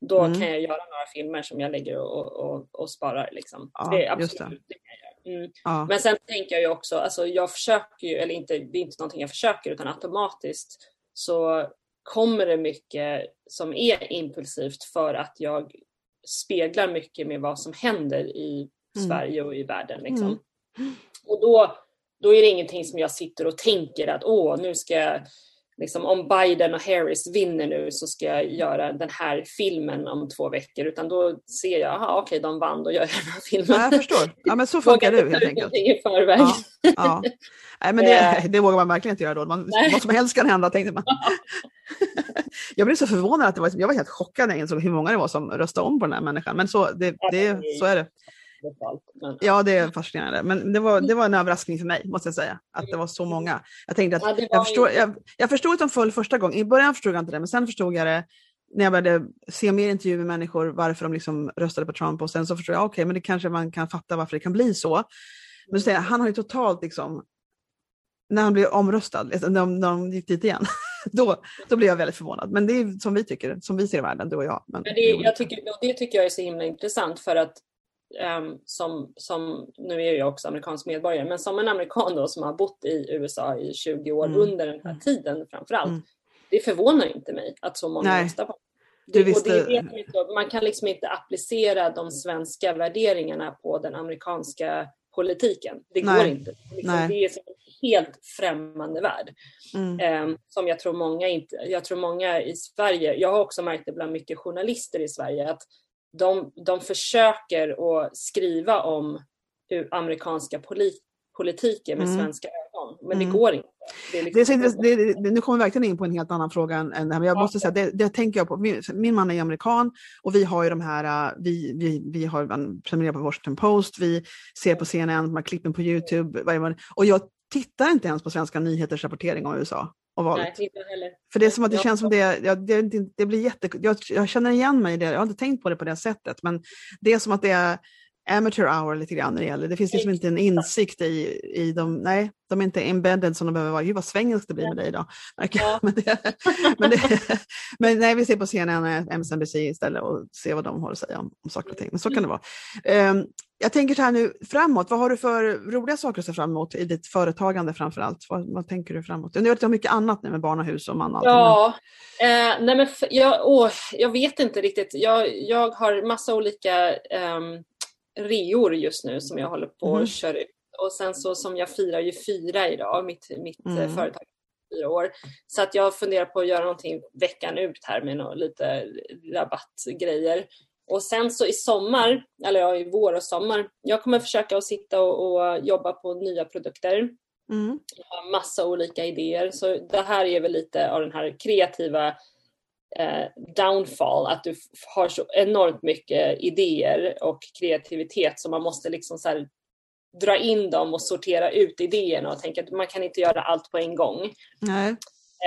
då mm. kan jag göra några filmer som jag lägger och, och, och sparar. Liksom. Ja, det är absolut det. det mm. ja. Men sen tänker jag ju också, alltså jag försöker ju, eller inte, det är inte någonting jag försöker utan automatiskt så kommer det mycket som är impulsivt för att jag speglar mycket med vad som händer i mm. Sverige och i världen. Liksom. Mm. Och då, då är det ingenting som jag sitter och tänker att åh, nu ska jag liksom, om Biden och Harris vinner nu så ska jag göra den här filmen om två veckor. Utan då ser jag, aha, okej, de vann, då gör jag den här filmen. Ja, jag förstår. Ja, men så [LAUGHS] funkar du helt enkelt. i förväg. Ja, ja. Nej, men det, eh. det vågar man verkligen inte göra då. Man, vad som helst kan hända, tänkte man. [LAUGHS] jag blev så förvånad att det var, jag var helt chockad när jag insåg hur många det var som röstade om på den här människan. Men så, det, det, så är det. Ja, det är fascinerande. Men det var, det var en överraskning för mig, måste jag säga, att det var så många. Jag tänkte att, ja, jag, förstår, jag, jag förstod att de föll första gången. I början förstod jag inte det, men sen förstod jag det när jag började se mer intervjuer med människor, varför de liksom röstade på Trump och sen så förstod jag, okej, okay, men det kanske man kan fatta varför det kan bli så. Men så, han har ju totalt liksom, när han blev omröstad, när de, när de gick dit igen, [LAUGHS] då, då blir jag väldigt förvånad. Men det är som vi tycker, som vi ser i världen, du och jag. Men, men det, jag tycker, det tycker jag är så himla intressant för att um, som, som, nu är jag också amerikansk medborgare, men som en amerikan då som har bott i USA i 20 år mm. under den här mm. tiden framförallt. Mm. Det förvånar inte mig att så många röstar på det, visste... det man kan liksom inte applicera de svenska värderingarna på den amerikanska politiken. Det går Nej. inte. Liksom, det är en helt främmande värld. Mm. Um, som jag tror många inte, jag tror många i Sverige, jag har också märkt det bland mycket journalister i Sverige, att de, de försöker att skriva om hur amerikanska polit, politiken med mm. svenska ögon, men mm. det går inte. Det är liksom... det är det, nu kommer vi verkligen in på en helt annan fråga än, än men jag måste säga, det, det tänker jag på. Min, min, man är amerikan och vi har ju de här, äh, vi, vi, vi har prenumererat på Washington Post, vi ser på CNN, de här klippen på Youtube, och jag tittar inte ens på svenska nyheters rapportering om USA och valet. Nej, inte heller. För det är som att det känns som det, ja, det, det, blir jätte, jag, jag, känner igen mig i det, jag har inte tänkt på det på det sättet, men det är som att det är amateur hour lite grann när det gäller. Det finns liksom inte en insikt i, i dem, nej, de är inte embedded som de behöver vara. Gud vad svengelskt det blir med dig idag. Ja. [LAUGHS] men, det, men, det, men nej, vi ser på CNN och MSNBC istället och ser vad de har att säga om, om saker och ting. Men så kan det vara. Um, jag tänker så här nu framåt, vad har du för roliga saker att se fram emot i ditt företagande framför allt? Vad, vad tänker du framåt? Du har mycket annat nu med barn och hus och man. Ja, men... Eh, nej men jag, åh, jag vet inte riktigt. Jag, jag har massa olika um, reor just nu som jag håller på mm. att köra ut. Och sen så som jag firar ju fyra idag, mitt, mitt eh, mm. företag fyra år. Så att jag funderar på att göra någonting veckan ut här med något, lite rabattgrejer. Och sen så i sommar, eller ja, i vår och sommar, jag kommer försöka att sitta och, och jobba på nya produkter. Mm. Jag har massa olika idéer, så det här är väl lite av den här kreativa downfall, att du har så enormt mycket idéer och kreativitet så man måste liksom så dra in dem och sortera ut idéerna och tänka att man kan inte göra allt på en gång. Nej.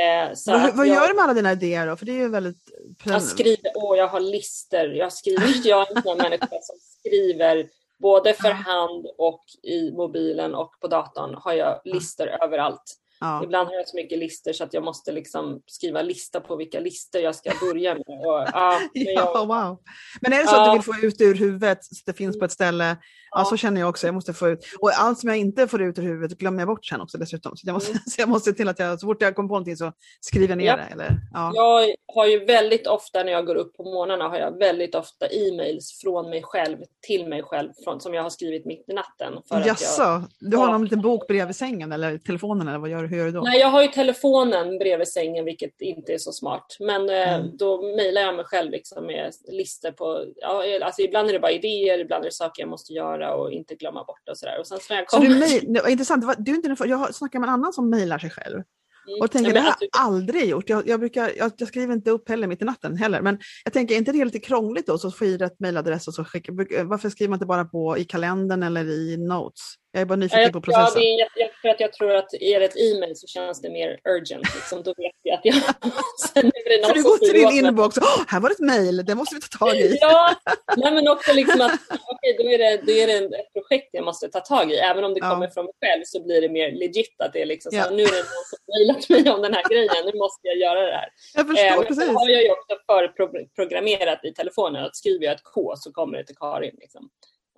Eh, vad, vad jag, gör du med alla dina idéer då? För det är ju väldigt... Jag skriver, åh jag har lister. Jag skriver, [LAUGHS] jag är en sån människa som skriver både för hand och i mobilen och på datorn har jag lister överallt. Ja. Ibland har jag så mycket listor så att jag måste liksom skriva lista på vilka listor jag ska börja med. Och, ja, [LAUGHS] men, jag, ja, wow. men är det så att du vill få ut ur huvudet, så det finns på ett ställe? Ja. så känner jag också. Jag måste få ut. Och allt som jag inte får ut ur huvudet glömmer jag bort sen också dessutom. Så jag måste, mm. [LAUGHS] så jag måste se till att jag, så fort jag kommer på någonting så skriver jag ner ja. det. Eller, ja. Jag har ju väldigt ofta när jag går upp på morgnarna har jag väldigt ofta e-mails från mig själv till mig själv från, som jag har skrivit mitt i natten. För Jaså, jag, du har någon liten bok bredvid sängen eller telefonen eller vad gör, hur gör du då? Nej, jag har ju telefonen bredvid sängen vilket inte är så smart. Men eh, mm. då mejlar jag mig själv liksom med listor på, ja, alltså ibland är det bara idéer, ibland är det saker jag måste göra och inte glömma bort och sådär. Och sen så jag kom... så du mail, intressant, du är inte, jag snackar med en annan som mejlar sig själv. Mm. Och tänker, det har jag aldrig gjort. Jag, jag, brukar, jag, jag, skriver inte upp heller mitt i natten heller. Men jag tänker, är inte det lite krångligt då? Så få i rätt mejladress och så skicka. Varför skriver man inte bara på i kalendern eller i notes? Jag är bara nyfiken ja, på processen. Ja, det är, för att jag tror att är det ett e-mail så känns det mer urgent. Liksom. Då vet jag att jag... [LAUGHS] Sen är det någon du går till din inbox, oh, här var det ett mejl, det måste vi ta tag i. [LAUGHS] ja, nej, men också liksom att okay, då, är det, då är det ett projekt jag måste ta tag i. Även om det Ja. kommer från mig själv så blir det mer legit att det är liksom så Ja. nu är det någon som mejlat mig om den här grejen, nu måste jag göra det här. Jag förstår Eh, precis. har jag ju också förprogrammerat i telefonen att skriver jag ett K så kommer det till Karin. Liksom.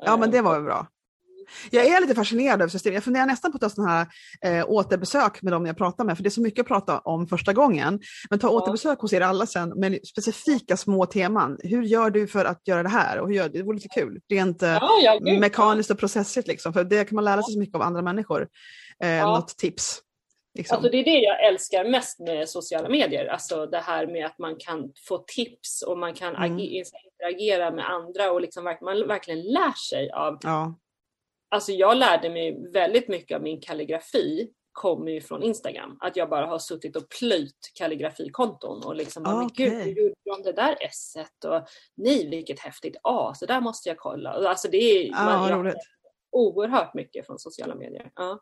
Ja, men det var väl bra. Jag är lite fascinerad över systemet. Jag funderar nästan på att ta sådana här eh, återbesök med dem jag pratar med, för det är så mycket att prata om första gången. Men ta återbesök hos er alla sen med specifika små teman. Hur gör du för att göra det här? Och hur gör, det vore lite kul, rent eh, Ja, ja, gud. mekaniskt och processigt. Liksom. För det kan man lära sig så mycket av andra människor. Eh, Ja. Något tips. Liksom. Alltså det är det jag älskar mest med sociala medier. Alltså det här med att man kan få tips och man kan Mm. ag- interagera med andra och liksom man verkligen lär sig av ja. Alltså jag lärde mig väldigt mycket av min kalligrafi kommer ju från Instagram. Att jag bara har suttit och plöjt kalligrafikonton och liksom bara, men Okej. gud, hur gjorde de det där esset? Och nej, vilket häftigt A, så där måste jag kolla. Alltså det är Ja, man, oerhört mycket från sociala medier. Ja.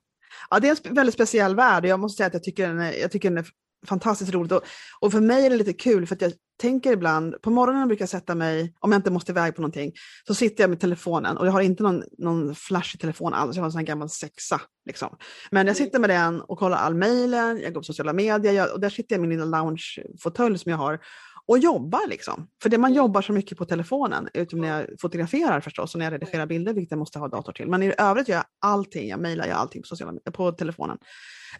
Ja, det är en väldigt speciell värld och jag måste säga att jag tycker den är, jag tycker den är fantastiskt roligt. Och, och för mig är det lite kul för att jag tänker ibland, på morgonen brukar jag sätta mig, om jag inte måste iväg på någonting, så sitter jag med telefonen och jag har inte någon, någon flashig telefon alls, jag har en sån här gammal sexa. Liksom. Men jag Mm. sitter med den och kollar all mejlen, jag går på sociala medier jag, och där sitter jag i min lilla loungefåtölj som jag har och jobbar liksom. För det man Mm. jobbar så mycket på telefonen, utom när jag fotograferar förstås och när jag redigerar bilder, vilket jag måste ha dator till. Men i övrigt gör jag allting, jag mejlar jag allting på, sociala, på telefonen.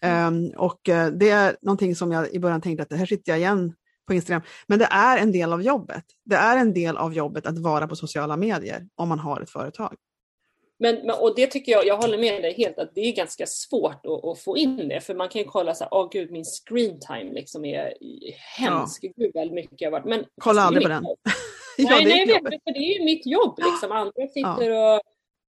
Ehm, och eh, det är någonting som jag i början tänkte att det här sitter jag igen på Instagram. Men det är en del av jobbet. Det är en del av jobbet att vara på sociala medier om man har ett företag. Men, och det tycker jag, jag håller med dig helt, att det är ganska svårt att, att få in det. För man kan ju kolla så här, åh gud min screen time liksom är hemsk. Gud vad mycket jag varit. Men Kolla aldrig på den. [LAUGHS] ja, nej, nej, vet, för det är ju mitt jobb. Liksom. Andra sitter och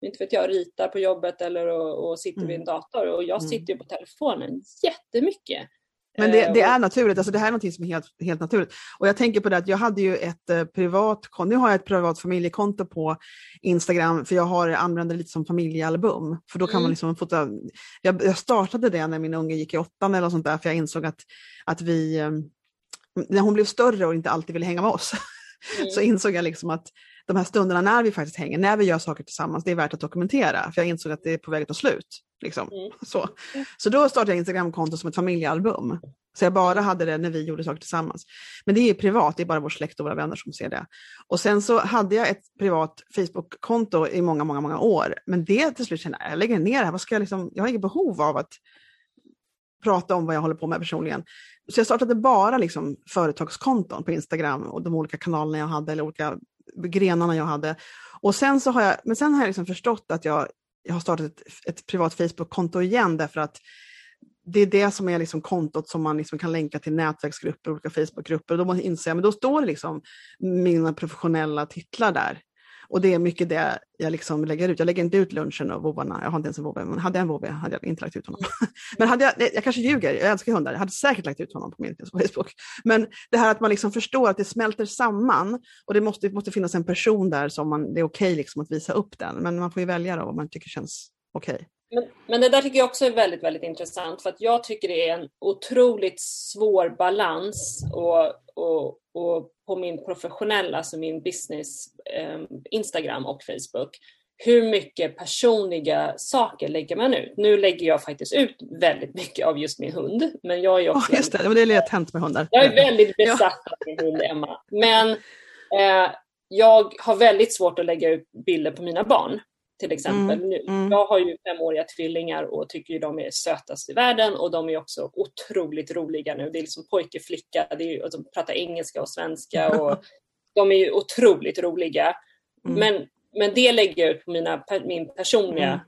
inte vet jag, ritar på jobbet eller och, och sitter vid en Mm. dator. Och jag Mm. sitter ju på telefonen jättemycket. Men det, Eh, det och- är naturligt, alltså det här är något som är helt, helt naturligt. Och jag tänker på det att jag hade ju ett eh, privat nu har jag ett privat familjekonto på Instagram för jag har använder det lite som familjealbum. För då kan Mm. man liksom fota, jag, jag startade det när min unge gick i åttan eller något sånt där för jag insåg att, att vi, eh, när hon blev större och inte alltid ville hänga med oss, [LAUGHS] Mm. så insåg jag liksom att de här stunderna när vi faktiskt hänger, när vi gör saker tillsammans, det är värt att dokumentera. För jag insåg att det är på väg att ta slut. Liksom. Mm. Så. så då startade jag Instagramkonto som ett familjealbum. Så jag bara hade det när vi gjorde saker tillsammans. Men det är privat, det är bara vår släkt och våra vänner som ser det. Och sen så hade jag ett privat Facebook-konto i många, många, många år. Men det till slut kände jag, jag lägger ner det här, vad ska jag, liksom, jag har inget behov av att prata om vad jag håller på med personligen. Så jag startade bara liksom företagskonton på Instagram och de olika kanalerna jag hade eller olika grenarna jag hade. Och sen så har jag, men sen har jag liksom förstått att jag, jag har startat ett, ett privat Facebook-konto igen därför att det är det som är liksom kontot som man liksom kan länka till nätverksgrupper, olika Facebookgrupper. Och då måste jag inse, att då står liksom mina professionella titlar där. Och det är mycket det jag liksom lägger ut. Jag lägger inte ut lunchen och vovvarna. Jag har inte ens en vovve, men hade jag en vovve hade jag inte lagt ut honom. [LAUGHS] men hade jag, jag kanske ljuger, jag älskar hundar. Jag hade säkert lagt ut honom på min Facebook. Men det här att man liksom förstår att det smälter samman och det måste, det måste finnas en person där som man, det är okej liksom att visa upp den. Men man får ju välja då vad man tycker känns okej. Men, men det där tycker jag också är väldigt, väldigt intressant för att jag tycker det är en otroligt svår balans och, och, och på min professionella, alltså min business, eh, Instagram och Facebook. Hur mycket personliga saker lägger man ut? Nu lägger jag faktiskt ut väldigt mycket av just min hund, men jag är också just det, det det lätt hänt med hundar. jag är väldigt besatt av min hund Emma. Men eh, jag har väldigt svårt att lägga ut bilder på mina barn. Till exempel. Mm, Nu, mm. Jag har ju femåriga tvillingar och tycker ju de är sötast i världen och de är också otroligt roliga nu. Det är liksom pojke, flicka, det är och de pratar engelska och svenska [LAUGHS] och de är ju otroligt roliga. Mm. Men, men det lägger jag ut på mina, min personliga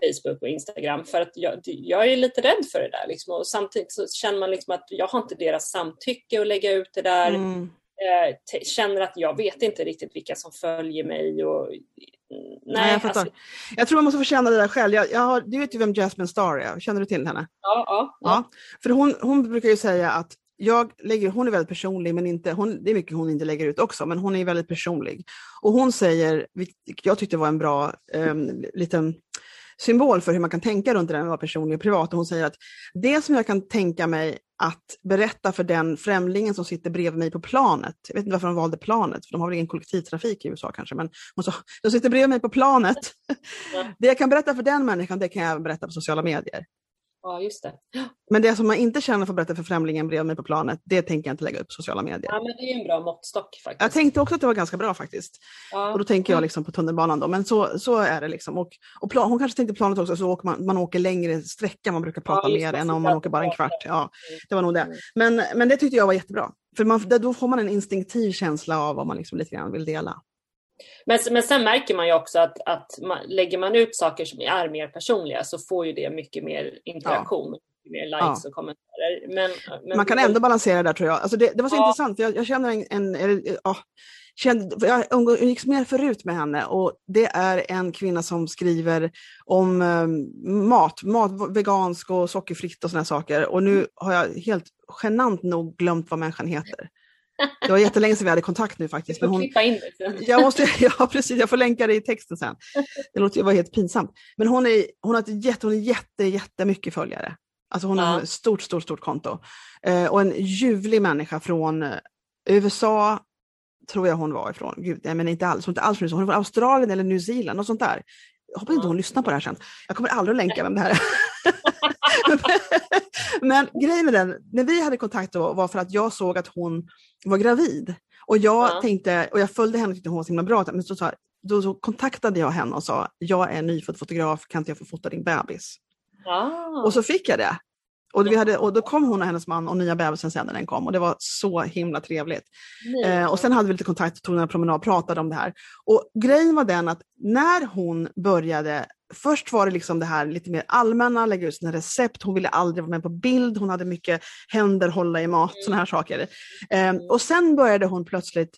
Mm. Facebook och Instagram för att jag, jag är lite rädd för det där. Liksom. Och samtidigt så känner man liksom att jag har inte deras samtycke att lägga ut det där. Eh, känner att jag vet inte riktigt vilka som följer mig. Och, nej, Nej, jag fattar. alltså, Jag tror man måste få känna det där själv. Jag, jag har, du vet ju vem Jasmine Star är, känner du till henne? ja, ja, ja. Ja, för hon, hon brukar ju säga att jag lägger, hon är väldigt personlig, men inte, hon, det är mycket hon inte lägger ut också, men hon är väldigt personlig. Och hon säger, vilket jag tyckte var en bra um, liten symbol för hur man kan tänka runt det där med att vara personlig och privat. Och hon säger att det som jag kan tänka mig att berätta för den främlingen som sitter bredvid mig på planet. Jag vet inte varför de valde planet, för de har väl ingen kollektivtrafik i USA kanske, men hon sa, de sitter bredvid mig på planet. det jag kan berätta för den människan, det kan jag berätta på sociala medier. Ja, just det. Men det som man inte känner för att berätta för främlingen bredvid mig på planet, det tänker jag inte lägga upp på sociala medier. Ja, men det är en bra måttstock faktiskt. Jag tänkte också att det var ganska bra faktiskt. Ja. Och då tänker jag liksom på tunnelbanan då, men så, så är det liksom. Och, och plan, hon kanske tänkte planet också, så åker man, man åker längre sträcka, man brukar prata Ja, mer det, än om man åker bara en kvart. Ja, Mm. det var nog det. Mm. Men, men det tyckte jag var jättebra. För man, då får man en instinktiv känsla av vad man liksom lite grann vill dela. Men, men sen märker man ju också att, att man, lägger man ut saker som är mer personliga så får ju det mycket mer interaktion, mycket mer likes och kommentarer. Men, men Man kan ändå balansera där tror jag. Alltså det, det var så Ja. intressant, jag, jag känner en, en eller, ja, kände, för jag umgicks mer förut med henne och det är en kvinna som skriver om eh, mat, mat, vegansk och sockerfritt och sådana saker. Och nu har jag helt genant nog glömt vad människan heter. Det var jättelänge sedan vi hade kontakt nu Du faktiskt. får Men hon, klippa in det sen. [LAUGHS] jag, måste, ja, precis, jag får länka det i texten sen. Det låter ju vara helt pinsamt. Men hon, är, hon har ett jätte, hon är jätte, jättemycket följare. Alltså hon har Ja. ett stort, stort, stort konto. Eh, och en ljuvlig människa från eh, USA, tror jag hon var ifrån. Gud, nej, men inte alls. Hon är inte alls från. Hon är från Australien eller New Zealand, något sånt där. Jag hoppas inte hon lyssnar på det här sen. Jag kommer aldrig att länka vem det här är. [LAUGHS] [LAUGHS] [LAUGHS] men grejen med den, när vi hade kontakt då var för att jag såg att hon var gravid. Och jag Ja. tänkte, och jag följde henne och tyckte hon var så himla bra, men så, sa- då, så kontaktade jag henne och sa, jag är nyfödd fotograf, kan inte jag få fota din bebis? Ah. Och så fick jag det. Och, vi hade, och då kom hon och hennes man och nya bebisen sen när den kom och det var så himla trevligt. Eh, och sen hade vi lite kontakt, tog en promenad och pratade om det här. Och grejen var den att när hon började, först var det liksom det här lite mer allmänna, lägga ut sina recept, hon ville aldrig vara med på bild, hon hade mycket händer, hålla i mat, Mm. sådana här saker. Eh, och sen började hon plötsligt,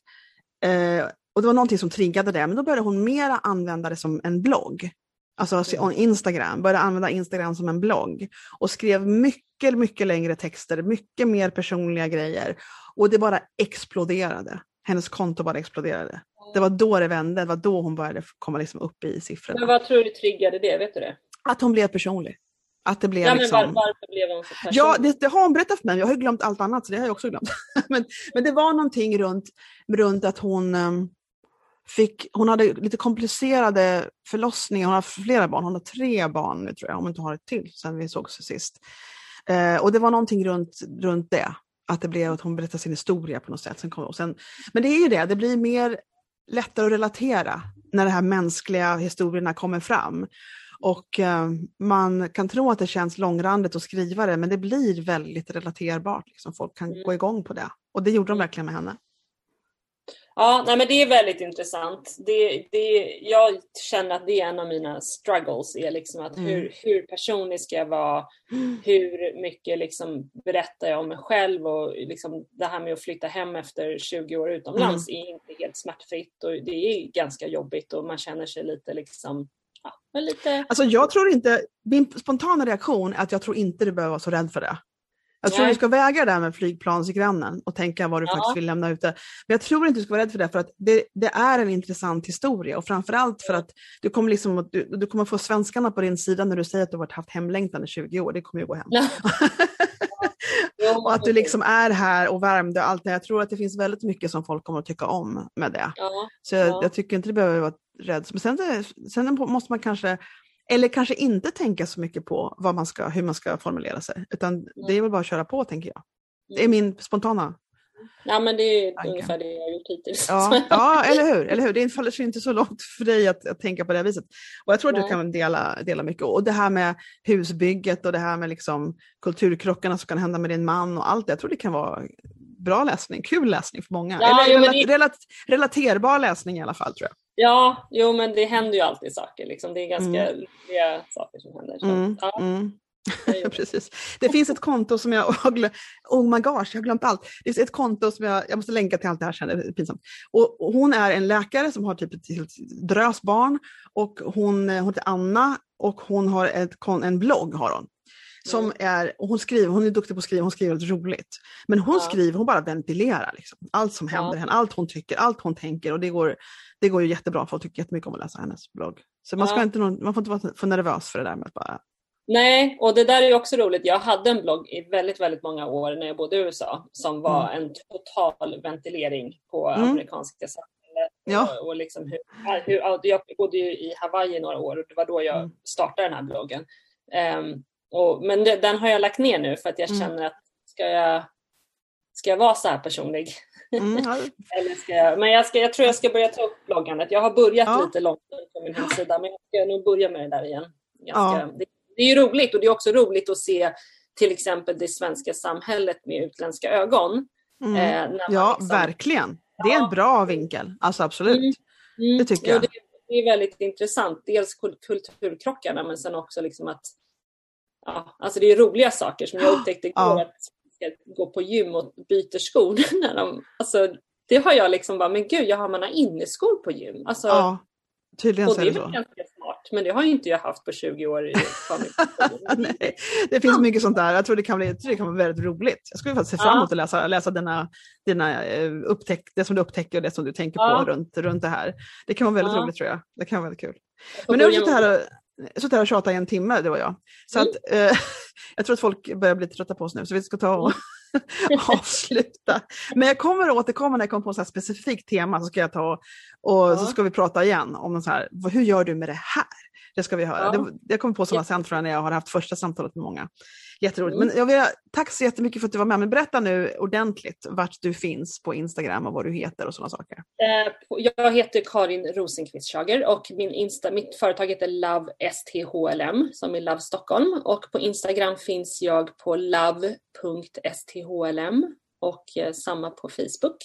eh, och det var någonting som triggade det, men då började hon mera använda det som en blogg. Alltså se- on Instagram, började använda Instagram som en blogg och skrev mycket, mycket längre texter, mycket mer personliga grejer. Och det bara exploderade. Hennes konto bara exploderade. Det var då det vände, det var då hon började komma liksom upp i Men siffrorna. vad tror du triggade det? Vet du det? Att hon blev personlig. Att det blev Ja, men liksom... var, varför blev hon så personlig? Ja, det, det har hon berättat för mig. Jag har ju glömt allt annat, så det har jag också glömt. [LAUGHS] men, men det var någonting runt, runt att hon ehm, fick, hon hade lite komplicerade förlossningar. Hon har flera barn, hon har tre barn nu tror jag, om hon inte har ett till sen vi sågs sist. Eh, och det var någonting runt, runt det. Att det blev att hon berättade sin historia på något sätt. Sen kom, och sen, men det är ju det, det blir mer lättare att relatera när de här mänskliga historierna kommer fram. Och eh, man kan tro att det känns långrandigt att skriva det, men det blir väldigt relaterbart. Liksom. Folk kan Mm. gå igång på det. Och det gjorde de Mm. verkligen med henne. Ja, nej, men det är väldigt intressant. Det, det, jag känner att det är en av mina struggles, är liksom att Mm. hur, hur personlig ska jag vara? Hur mycket liksom berättar jag om mig själv? Och liksom det här med att flytta hem efter 20 år utomlands Mm. är inte helt smärtfritt och det är ganska jobbigt och man känner sig lite liksom, ja, lite... Alltså jag tror inte, min spontana reaktion är att jag tror inte du behöver vara så rädd för det. Jag tror Nej. du ska väga det här med flygplansgrannen och tänka vad du Ja. faktiskt vill lämna ute. Men jag tror inte du ska vara rädd för det, för att det, det är en intressant historia och framförallt för att du kommer, liksom, du, du kommer få svenskarna på din sida när du säger att du har haft hemlängtan i 20 år. Det kommer ju gå hem. Jo, [LAUGHS] och att du liksom är här och värmde och allt det. Jag tror att det finns väldigt mycket som folk kommer att tycka om med det. Ja, Så jag, Ja. jag tycker inte du behöver vara rädd. Men sen, sen måste man kanske, eller kanske inte tänka så mycket på vad man ska, hur man ska formulera sig. Utan det är väl bara att köra på tänker jag. Det är min spontana. ja, men det är Tanken. ungefär det jag har gjort hittills. Ja, [LAUGHS] ja eller hur? Eller hur? Det faller sig inte så långt för dig att, att tänka på det viset. Och jag tror att du kan dela, dela mycket. Och det här med husbygget och det här med liksom kulturkrockarna som kan hända med din man och allt det. Jag tror det kan vara bra läsning, kul läsning för många. Ja, eller jo, relat, det- relat, relaterbar läsning i alla fall tror jag. Ja, jo men det händer ju alltid saker. Liksom. Det är ganska roliga saker som händer. Så, Mm, ja, mm. [LAUGHS] Precis. Det finns ett konto som jag har glömt, oh my gosh, jag har glömt allt. Det är ett konto som jag, jag måste länka till allt det här sen, det är pinsamt. Och, hon är en läkare som har typ ett drös barn och hon, eh, hon heter Anna och hon har ett, en blogg har hon. Som Mm. är, hon skriver, hon är duktig på att skriva, hon skriver väldigt roligt. Men hon Ja. skriver, hon bara ventilerar liksom. allt som händer Ja. henne, allt hon tycker, allt hon tänker och det går, det går ju jättebra, folk tycker jättemycket om att läsa hennes blogg. Så man, ska Ja. inte, man får inte vara för nervös för det där med att bara Nej, och det där är ju också roligt. Jag hade en blogg i väldigt, väldigt många år när jag bodde i USA som var Mm. en total ventilering på Mm. amerikanska samhället. Ja. Och, och liksom hur, hur, ja, jag bodde ju i Hawaii några år och det var då jag Mm. startade den här bloggen. Ehm, och, men det, den har jag lagt ner nu för att jag Mm. känner att ska jag, ska jag vara så här personlig? Mm, [LAUGHS] Eller ska jag, men jag, ska, jag tror jag ska börja ta upp bloggandet. Jag har börjat Ja. lite långt på min hemsida men jag ska nog börja med det där igen. Ganska, Ja. det, det är ju roligt och det är också roligt att se till exempel det svenska samhället med utländska ögon. mm. Eh, ja liksom- verkligen. Det är en bra vinkel. Alltså absolut. Mm. Mm. Det tycker jag. Det, det är väldigt intressant. Dels kul- kulturkrockarna men sen också liksom att ja, alltså det är roliga saker som jag [GASPS] upptäckte igår Ja. att gå på gym och byter skor. [LAUGHS] När de, alltså, det har jag liksom bara, men gud, jag har man har inneskor på gym. Alltså, Ja, tydligen och det är det väl ganska smart, men det har ju inte jag haft på 20 år i. [LAUGHS] Nej, det finns mycket sånt där. Jag tror det kan bli, det kan vara väldigt roligt. Jag skulle faktiskt se fram emot att läsa, läsa dina, dina eh, upptäck, det som du upptäcker och det som du tänker på runt, runt det här. Det kan vara väldigt roligt tror jag. Det kan vara väldigt kul. Men nu med- här suttit här och tjatat i en timme, du och jag. Så Mm. att, eh, [LAUGHS] jag tror att folk börjar bli trötta på oss nu, så vi ska ta och [LAUGHS] [LAUGHS] avsluta. Men jag kommer att återkomma när jag kommer på ett specifikt tema, så ska jag ta och Ja. så ska vi prata igen om så här, vad- hur gör du med det här? Det ska vi höra. Ja. Det, jag kommer på sådana Jätte- sen tror jag när jag har haft första samtalet med många. Jätteroligt. Mm. Men jag vill, tack så jättemycket för att du var med. Men berätta nu ordentligt vart du finns på Instagram och vad du heter och sådana saker. Eh, Jag heter Karin Rosenqvist Schager och min Insta, mitt företag heter Love STHLM som är Love Stockholm och på Instagram finns jag på love.sthlm och eh, samma på Facebook.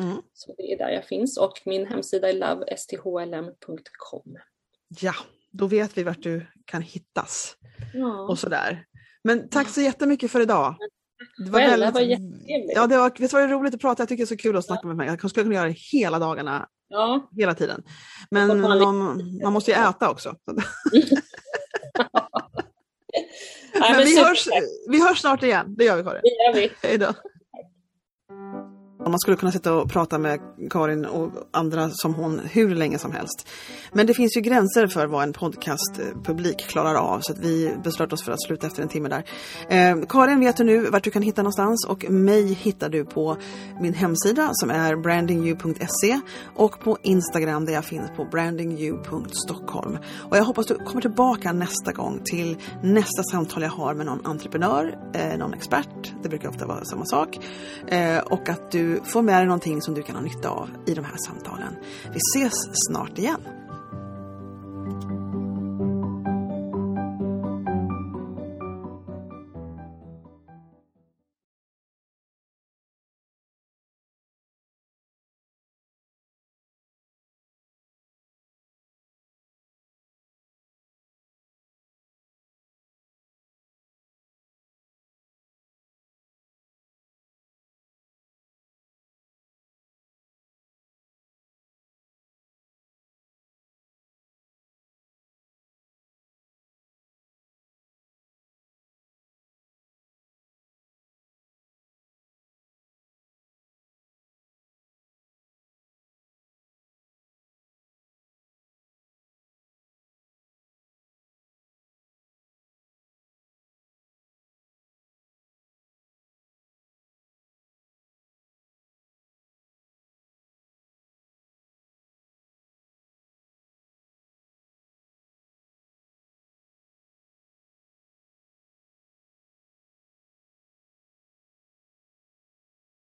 Mm. Så det är där jag finns och min hemsida är lovesthlm.com. Ja, då vet vi vart du kan hittas. Ja. och sådär. Men tack så jättemycket för idag. Det Själv, det var jättetrevligt. ja, det var, visst var det roligt att prata? Jag tycker det är så kul att snacka med mig. Jag skulle kunna göra det hela dagarna, Ja. hela tiden. Men man, man måste ju äta också. [LAUGHS] Men vi hörs, vi hörs snart igen, det gör vi Karin. Det gör vi. Hej då. Man skulle kunna sitta och prata med Karin och andra som hon hur länge som helst. Men det finns ju gränser för vad en podcastpublik klarar av så att vi beslöt oss för att sluta efter en timme där. Eh, Karin vet du nu vart du kan hitta någonstans och mig hittar du på min hemsida som är brandingyou.se och på Instagram där jag finns på brandingyou.stockholm. Och jag hoppas du kommer tillbaka nästa gång till nästa samtal jag har med någon entreprenör, eh, någon expert, det brukar ofta vara samma sak, eh, och att du du får med dig någonting som du kan ha nytta av i de här samtalen. Vi ses snart igen.